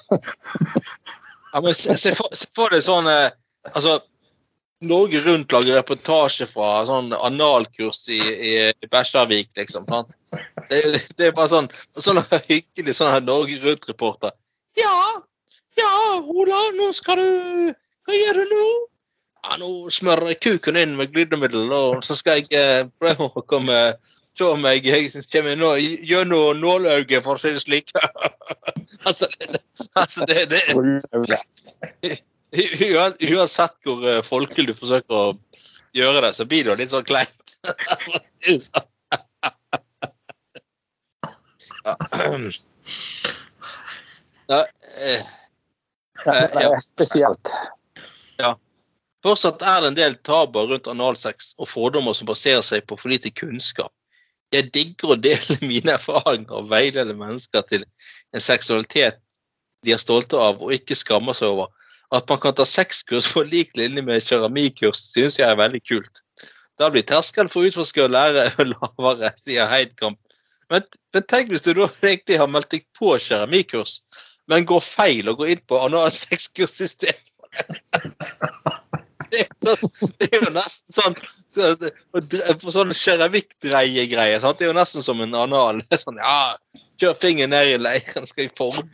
ja, men se, se, for, se for deg sånn eh, Altså, Norge Rundt lager reportasje fra sånn analkurs i, i, i Bæsjarvik, liksom. Sant? Det, det, er bare sånn sånn hyggelig sånn her Norge Rundt-reporter. Ja, ja, Ola, nå skal du Hva gjør du nå? Ja, nå smører jeg kuken inn med glidemiddel, og så skal jeg eh, prøve å komme Se om jeg, jeg kommer nå, gjennom nålauget, for å si det slik. *laughs* altså, altså, det, det Uansett hvor uh, folkelig du forsøker å gjøre det, så blir det litt sånn kleint. *laughs* ja. Eh, det er spesielt. Ja. Fortsatt er det en del tabuer rundt analsex og fordommer som baserer seg på for lite kunnskap. Jeg digger å dele *laughs* mine erfaringer og veilede mennesker til en seksualitet de er stolte av og ikke skammer seg over. At man kan ta sexkurs på lik linje med keramikkurs, synes jeg er veldig kult. Da blir terskelen for å utforske og lære *laughs* lavere, sier Heidkamp. Men, men, tenk hvis du da egentlig har meldt deg på keramikkurs, men går feil og går inn på analsexkurs i stedet. *laughs* det, er jo nesten sånn på sånn keramikkdreiegreie. Det er jo nesten som en anal. Sånn, ja, kjør fingeren ned i leiren, skal jeg forme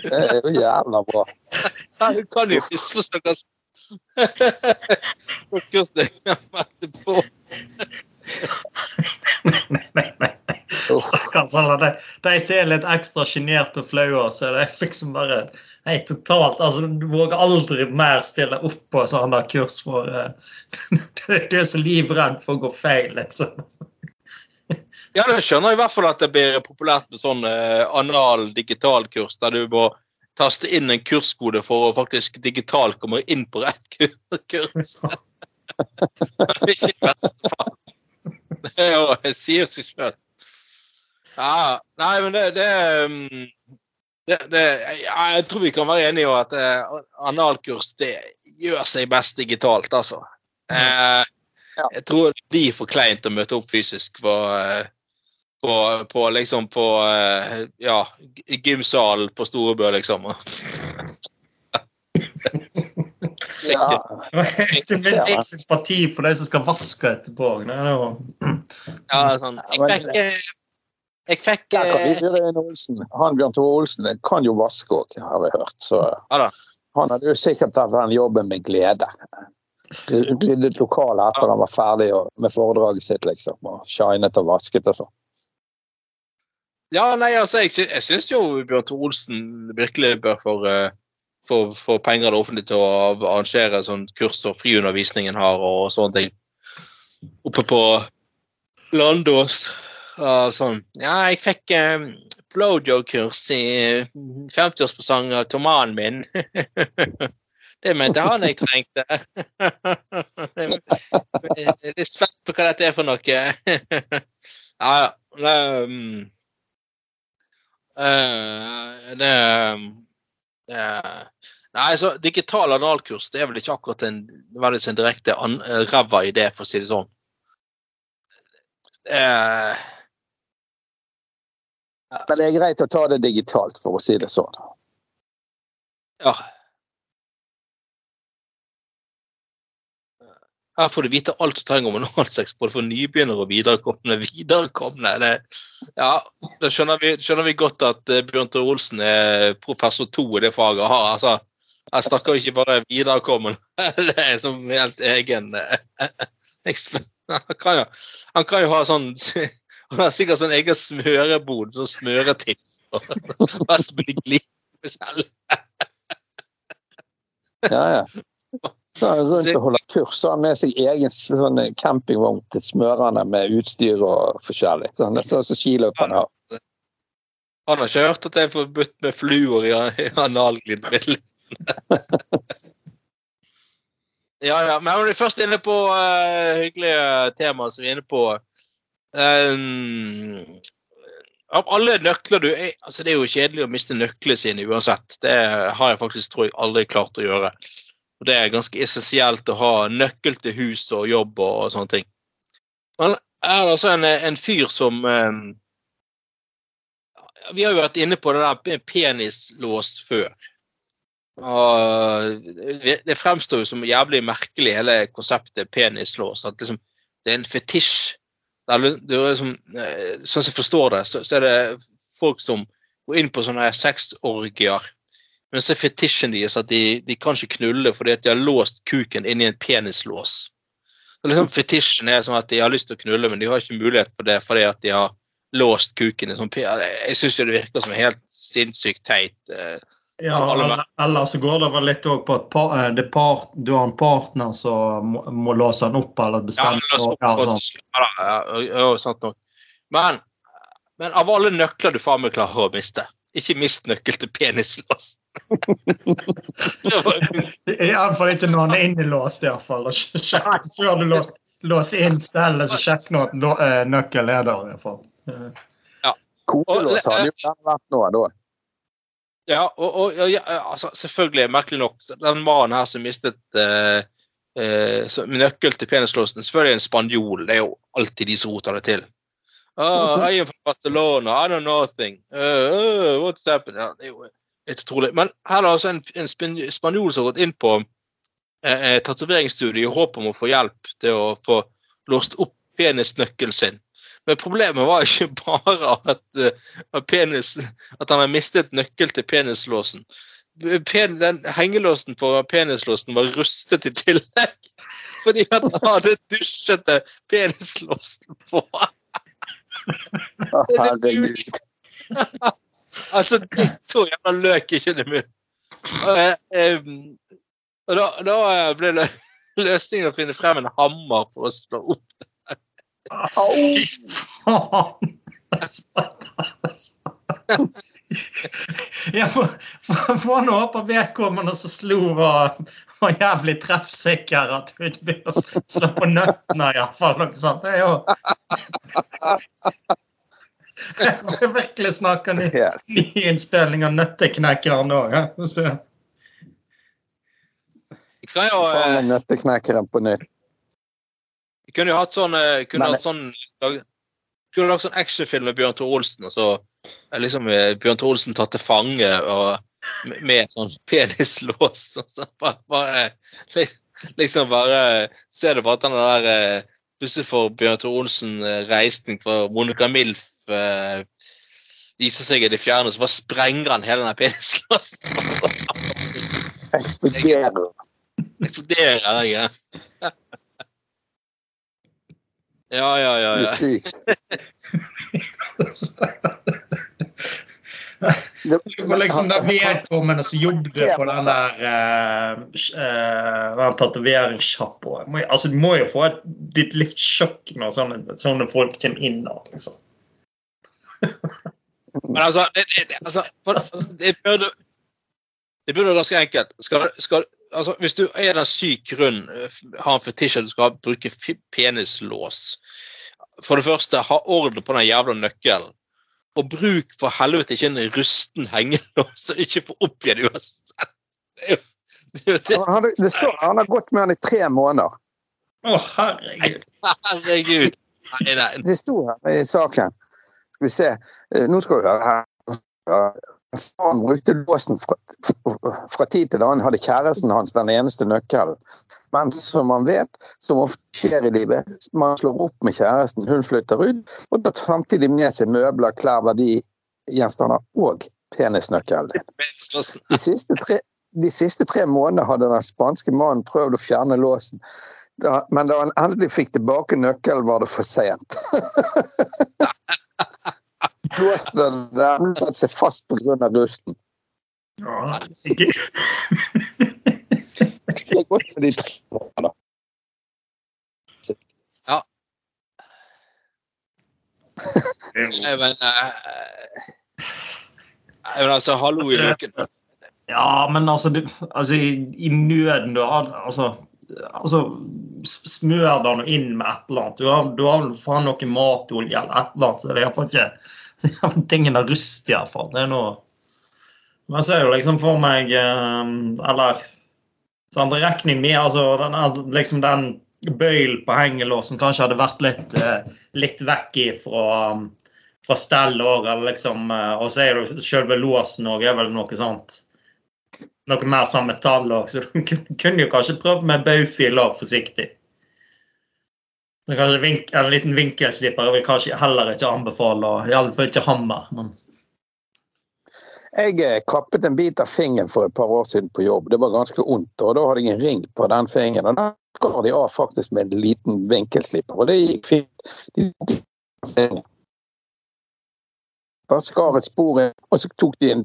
Det er jo jævla bra. Ja, du kan jo misforstå hva Kurs deg på. Nei, nei, nei. Stakkars alle. De, de som er litt ekstra sjenerte og flaue, så er det liksom bare Nei, totalt altså, Du våger aldri mer stille opp på sånne kurs for *laughs* uh, Du er så livredd for å gå feil, liksom. *laughs* Ja, det skjønner i hvert fall at det blir populært med sånn uh, anal digitalkurs, der du må taste inn en kurskode for å faktisk digitalt komme inn på rett kurs. det er ikke verste fall. Det er jo, jeg sier seg sjøl. Ja, nei, men det, det, um, det, det ja, Jeg tror vi kan være enige om at uh, analkurs det gjør seg best digitalt, altså. Uh, jeg tror det blir for kleint å møte opp fysisk på, uh, på, på liksom på ja, gymsalen på Storebø, liksom. *laughs* ja. Ikke minst sympati for de som skal vaske etterpå. Ja, sånn. Jeg fikk jeg fikk Olsen. Han Bjørn Tore Olsen kan jo vaske òg, har jeg hørt. Så ja, han hadde jo sikkert tatt den jobben med glede. Ryddet lokalet etter han var ferdig med foredraget sitt, liksom. Og shinet og vasket og sånn. Ja, nei, altså, jeg, jeg syns jo Bjørn Tore Olsen virkelig bør få uh, få penger av det offentlige til å arrangere sånn kurs som friundervisningen har og sånne ting. Oppe på Landås. Og sånn Ja, jeg fikk eh, blowjob-kurs i 50-årspresang av Tomanen min. *laughs* det mente han jeg trengte. *laughs* jeg er litt spent på hva dette er for noe. *laughs* ja. Um, uh, det, uh, Nei, så Digital analkurs det er vel ikke akkurat en, en direkte ræva idé, for å si det sånn. Uh, men det er greit å ta det digitalt, for å si det sånn. Ja. Her får du vite alt du trenger om analsex, både for nybegynnere og viderekomne. viderekomne det, ja, Da skjønner vi, skjønner vi godt at uh, Bjørn Tore Olsen er professor to i det faget. Ha, altså, jeg snakker ikke bare viderekommende, *laughs* det er som helt egen *laughs* uh, han, kan jo, han kan jo ha sånn han har sikkert sånn egen smørebod som smører til. Mest blir glidemiddel. ja, ja. Så er han rundt og holder kurs, så har han med seg egen sånn campingvogn til smørerne med utstyr og forskjellig. Sånn, sånn så skiløperne har. Han har ikke hørt at det er forbudt med fluor i analglidemiddel. *laughs* ja, ja. Men vi er først inne på uh, hyggelige temaer som vi er inne på um, Av alle nøkler du altså Det er jo kjedelig å miste nøklene sine uansett. Det har jeg faktisk tror jeg aldri klart å gjøre. Og Det er ganske essensielt å ha nøkkel til hus og jobb og, og sånne ting. Men er det altså en, en fyr som um, Vi har jo vært inne på det der penislås før. Og det fremstår jo som jævlig merkelig, hele konseptet penislås. At liksom, det er en fetisj. Det er liksom, sånn som jeg forstår det, så, så er det folk som går inn på sånne sexorgier men så er fetisjen deres at de, de kan ikke knulle fordi at de har låst kuken inni en penislås. Så liksom Fetisjen er sånn at de har lyst til å knulle, men de har ikke mulighet for det fordi at de har låst kuken i sånn Jeg syns det virker som helt sinnssykt teit. Eh, ja, eller, eller, så går det vel litt òg på at par, eh, part, du har en partner som må, må låse den opp eller bestemme ja, opp, ja, ja, ja, sant nok. Men, men av alle nøkler du faen meg klarer å miste, ikke mist nøkkel til penislås. *laughs* Iallfall ikke når han er innelåst, iallfall. Sjekk før du låser, låser inn stellet, så sjekk nå at nøkkelen er der, iallfall. Ja. Kodelås hadde jo vært noe da. Ja, og, og ja, altså, selvfølgelig, merkelig nok, den mannen her som mistet uh, uh, nøkkel til penislåsen, selvfølgelig en spanjol. Det er jo alltid de som roter det til. Oh, I am from Barcelona, I know nothing. Uh, uh, what's happened? Ja, det er jo helt utrolig. Men her er det altså en, en spanjol som har gått inn på eh, eh tatoveringsstudiet i håp om å få hjelp til å få låst opp penisnøkkelen sin. Men problemet var ikke bare at, at, penis, at han hadde mistet nøkkel til penislåsen. Pen, den Hengelåsen på penislåsen var rustet i tillegg. *laughs* Fordi han hadde dusjete penislåsen på. *laughs* Herregud. *laughs* Altså, to jævla løk det munnen. Og da, da ble løsningen å finne frem en hammer for å slå opp det. Fy faen! Ja, Får nå håpe vedkommende som slo, var, var jævlig treffsikker. At hun ikke begynner å slå på nøttene, iallfall. Noe sånt. Det er jo jeg vil virkelig snakke ny, yes. ny innspilling av Nøtteknekkeren òg. Vi Kan jo eh, Nøtteknekkeren på nytt. Vi kunne jo hatt sånn eh, kunne hatt sånn kunne lagd sånn actionfilm med Bjørn Tore Olsen. og så liksom eh, Bjørn Tore Olsen tatt til fange og med sånn penislås. *laughs* Og så bare, bare liksom bare Ser du bare at den der Plutselig får Bjørn Tore Olsen reisning fra Monica Milf eh, viser seg i det fjerne, så bare sprenger han hele den penislåsen. *laughs* Eksploderer. Eksploderer, ja. Ja, ja, ja. Det sykt. *laughs* Det var liksom det vedkommende som jobbet på den der uh, uh, tatoveringssjappa. Altså, du må jo få et ditt livs sjokk når sånne, sånne folk kommer inn der. Liksom. Men altså, det, det, altså for, *laughs* det, burde, det burde være ganske enkelt. Skal, skal, altså, hvis du er en syk grunn, har en fetisj at du skal bruke penislås For det første, ha orden på den jævla nøkkelen. Og bruk for helvete ikke en rusten hengelås, og ikke få opp igjen uansett. Det, det står han har gått med den i tre måneder. Å, oh, herregud. herregud. Nei, nei. Det sto her i saken. Skal vi se. Eh, nå skal vi høre her. Han brukte låsen fra, fra, tid til annen, hadde kjæresten hans den eneste nøkkelen. Men som man vet, som ofte skjer i livet, man slår opp med kjæresten, hun flytter ut, og tar samtidig med seg møbler, klær, verdigjenstander og penisnøkkelen. De siste tre, de siste tre månedene hadde den spanske mannen prøvd å fjerne låsen. Da, men da han endelig fikk tilbake nøkkelen, var det for sent. *laughs* Låsen den satte seg fast pga. rusten. Ja, *laughs* Det er godt med de tre da. Ja. Nei, men uh, men altså, hallo i løken. Ja, men altså, du, altså i, i, nøden du har altså, altså Smør deg inn med et eller annet. Du har, du har faen noe matolje eller et eller annet. så det er iallfall ikke *laughs* Tingene er rustige, iallfall. Det er noe Men jeg ser jo liksom for meg eh, Eller sånn, regning med altså, den, liksom den bøylen på hengelåsen kanskje hadde vært litt, eh, litt vekk fra fra stell òg, liksom, eh, og så er det selve låsen òg er vel noe sånt Noe mer sånn metall òg, så *laughs* du kunne jo kanskje prøvd med baufil òg, forsiktig. Vink, En liten vinkelslipper vil kanskje heller ikke anbefale, iallfall ikke hammer. men... Jeg eh, kappet en bit av fingeren for et par år siden på jobb. Det var ganske ondt. og Da hadde jeg en ring på den fingeren. og Da skar de av faktisk med en liten vinkelslipper, og det gikk fint. De bare skar et spor og så tok de en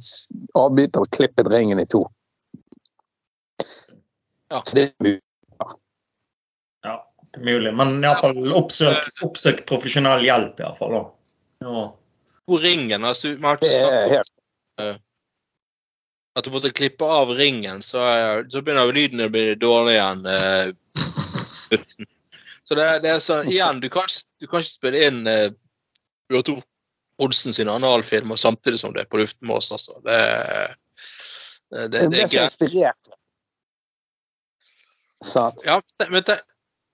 avbiter og klippet ringen i to. Ja. Så det er mulig. Ja, det er mulig. Men iallfall oppsøk, oppsøk profesjonell hjelp, iallfall. Ja. Hvor ringen altså, man har Det ikke er helt at du måtte klippe av ringen, så, så begynner lyden å bli dårlig igjen. eh. *laughs* Så det, det er sånn, igjen, du kan, du kan ikke spille inn uh, Bjørn Olsen sine analfilmer samtidig som det er på luften med oss, altså. Det, det, det, Jeg det er greit. Sant? Ja, men det,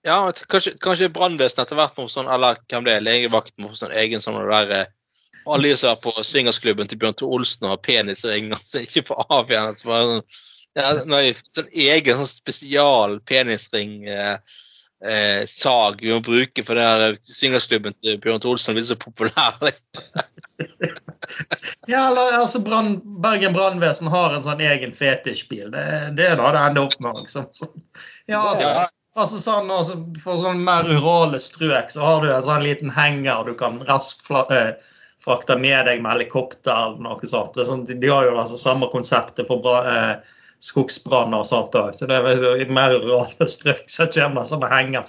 ja, kanskje, kanskje brannvesenet etter hvert må sånn, eller hvem det er, legevakten må få sånn egen sånn der eh, Alle de som er på swingersklubben til Bjørn Tore Olsen og har penisringer altså ikke får av igjen. Sånn, ja, nei, sånn egen sånn spesial penisring eh, eh, sag vi må bruke for det her swingersklubben til Bjørn Olsen blir så populær. *laughs* Ja, eller altså brand, Bergen brannvesen har en sånn egen fetisjbil. Det, det er da det ender opp med. liksom. Ja, altså, altså sånn, altså, For sånn mer rurale strøk så har du en sånn liten henger du kan raskt fla, eh, frakte med deg med helikopter eller noe sånt. Det er sånn, de har jo altså samme konseptet for bra, eh, skogsbranner og sånt òg. Så det er i mer rurale strøk så kommer det sånne henger,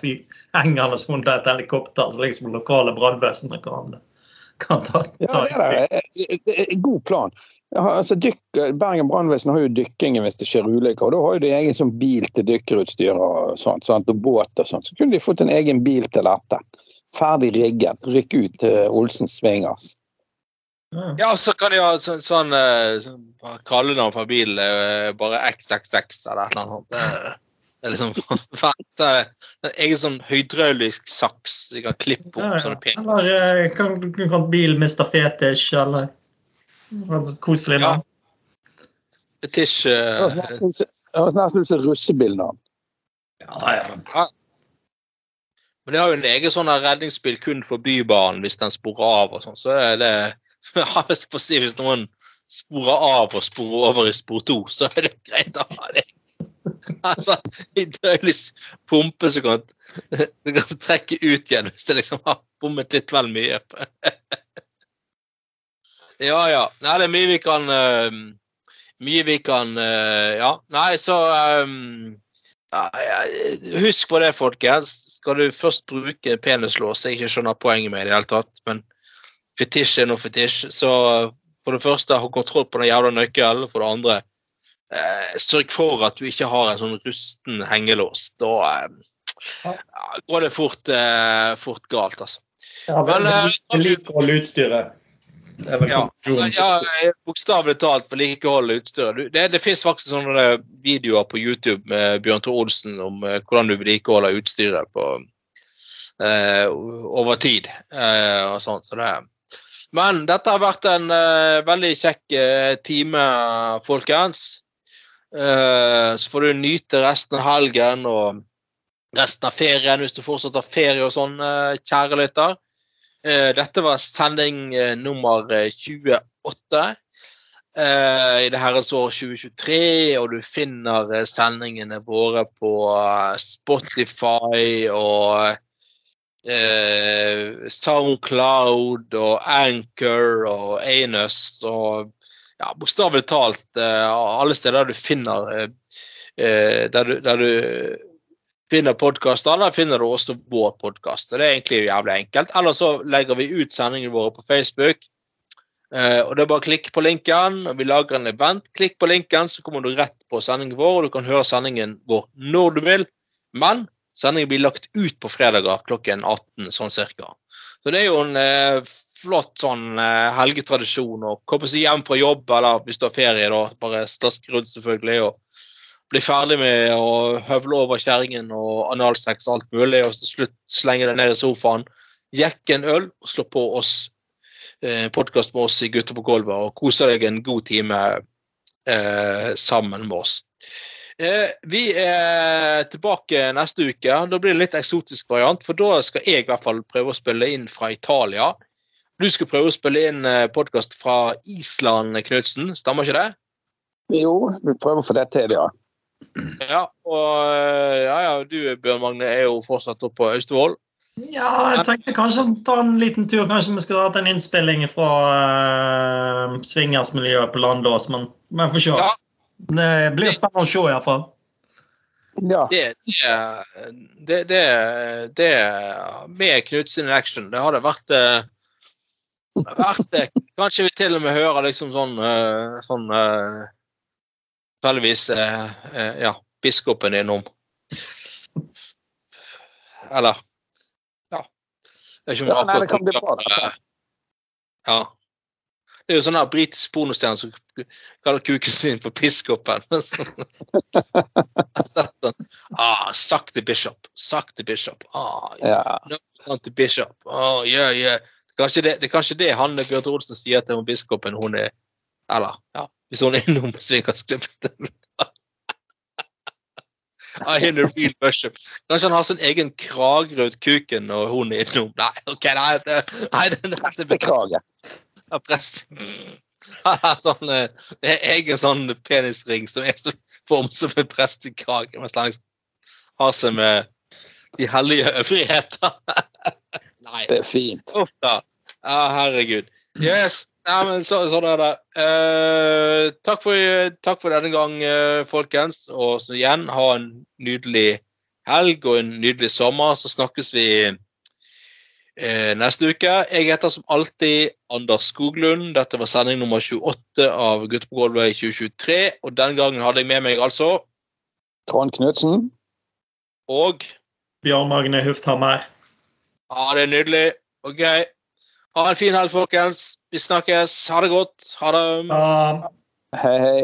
hengende under et helikopter, så liksom lokale brannvesenet kan, kan ta, Ja, det er det. God plan. Altså, dykk, Bergen brannvesen har jo dykkingen hvis det skjer ulykker. og Da har jo de egen sånn bil til dykkerutstyr og sånt, sånt, og båt og sånt. Så kunne de fått en egen bil til dette. Ferdig rigget. Rykke ut til Olsens Swingers. Ja, så kan de ha sånn, sånn, eh, sånn bare kallenavn på bilen. eh, Bare XXX eller et eller annet sånt. Det, er liksom *laughs* fett. En egen sånn hydraulisk saks de kan klippe opp Ja, ja. sånne pene Eller eh, kan, kan, kan bil Mr. Fetish, eller noe Koselig Ja. navn. fetisj eh, nesten ut som- det høres nesten ut som russebilnavn. Ja, ja. Men de har jo en egen sånn redningsbil kun for Bybanen hvis den sporer av og sånn. Så er det hvis på å si, Hvis noen sporer av og sporer over i spor to, så er det greit å ha det. *laughs* Altså, i døgnlys pumpe som kan, du kan trekke ut igjen hvis det liksom har bommet litt vel mye. *laughs* Ja, ja. Nei, det er mye vi kan uh, Mye vi kan uh, Ja. Nei, så um, ja, Husk på det, folkens. Skal du først bruke penislås, jeg ikke skjønner poenget med i det hele tatt, men fetisj er noe fetisj, så for det første ha kontroll på den jævla nøkkelen. For det andre, eh, sørg for at du ikke har en sånn rusten hengelås. Da eh, går det fort, eh, fort galt, altså. ja Men, eh, Vedlikehold utstyret. Er Ja, ja Bokstavelig talt vedlikeholde utstyret. Det, det fins faktisk sånne videoer på YouTube med Bjørn Tore Olsen om eh, hvordan du vedlikeholder utstyret på, eh, over tid. Eh, og sånt, så det. Men dette har vært en uh, veldig kjekk uh, time, folkens. Uh, så får du nyte resten av helgen og resten av ferien hvis du fortsatt har ferie og sånn, kjære lytter. Dette var sending nummer eh, 28 eh, i det herrens år 2023, og du finner sendingene våre på Spotify og eh, Soundcloud og Anchor og Anus og ja, bokstavelig talt eh, alle steder du finner eh, eh, der, du, der du finner podkaster. Der finner du også vår podkast. Det er egentlig jævlig enkelt. Eller så legger vi ut sendingene våre på Facebook. Uh, og Det er bare å klikke på linken. og Vi lager en event. Klikk på linken, så kommer du rett på sendingen vår, og du kan høre sendingen vår når du vil. Men sendingen blir lagt ut på fredager klokken 18, sånn cirka. Så det er jo en eh, flott sånn eh, helgetradisjon å komme seg hjem fra jobb, eller hvis du har ferie, da, bare slaske rundt selvfølgelig, og bli ferdig med å høvle over kjerringen og analsex og alt mulig, og til slutt slenge deg ned i sofaen, jekke en øl og slå på oss eh, podkast med oss i Gutter på gulvet og kose deg en god time eh, sammen med oss. Eh, vi er tilbake neste uke. Da blir det en litt eksotisk variant, for da skal jeg i hvert fall prøve å spille inn fra Italia. Du skal prøve å spille inn eh, podkast fra Island, Knutsen. Stemmer ikke det? Jo, vi prøver å få det til, ja. Ja, og eh, ja, ja, du Bjørn Magne er jo fortsatt oppe på Austevoll. Ja, jeg tenkte kanskje ta en liten tur. Kanskje vi skulle hatt en innspilling fra uh, swingersmiljøet på Landås, men vi får se. Ja. Det blir spennende å se, iallfall. Ja. Det, det, det, det, Med Knutsen in action, det hadde vært uh, vært det. Kanskje vi til og med hører liksom sånn, uh, sånn Tilfeldigvis ja, biskopen innom. Eller det, ja, nei, det kan bli bra. Ja. Det er jo sånn her britisk pornostjerne som kaller kuken sin for piskopen. *laughs* ah, suck the bishop. Suck the bishop. Ah, yeah. No, the bishop. Oh, yeah, yeah. Kanskje det, det er kanskje det han Bjørn Olsen sier til biskopen hun er Eller, ja, hvis hun er innom svingersklubben. *laughs* I hear the real bishop. Kanskje han har sin egen krage rundt kuken og hun er innom. Nei, ok, nei, det, nei, det, det, Prestekrage. Ja, prest. *laughs* sånn, eh, egen sånn penisring som er formet som en prestekrage, mens han liksom har seg med de hellige øvrigheter. *laughs* nei. Det er fint. Uff da. Ja, herregud. Yes. Ja, men så, sånn er det. Uh, takk, for, takk, for, denne gang, uh, folkens. Og så igjen, ha en nydelig helg og en nydelig sommer. Så snakkes vi neste uke. Jeg heter som alltid Anders Skoglund. Dette var sending nummer 28 av Gutter på gulvet i 2023. Og den gangen hadde jeg med meg altså Trond Knutsen. Og Bjørn Magne Hufthammer. Ja, det er nydelig. OK. Ha en fin helg, folkens. Vi snakkes. Ha det godt. Ha det. Um... hei, hei.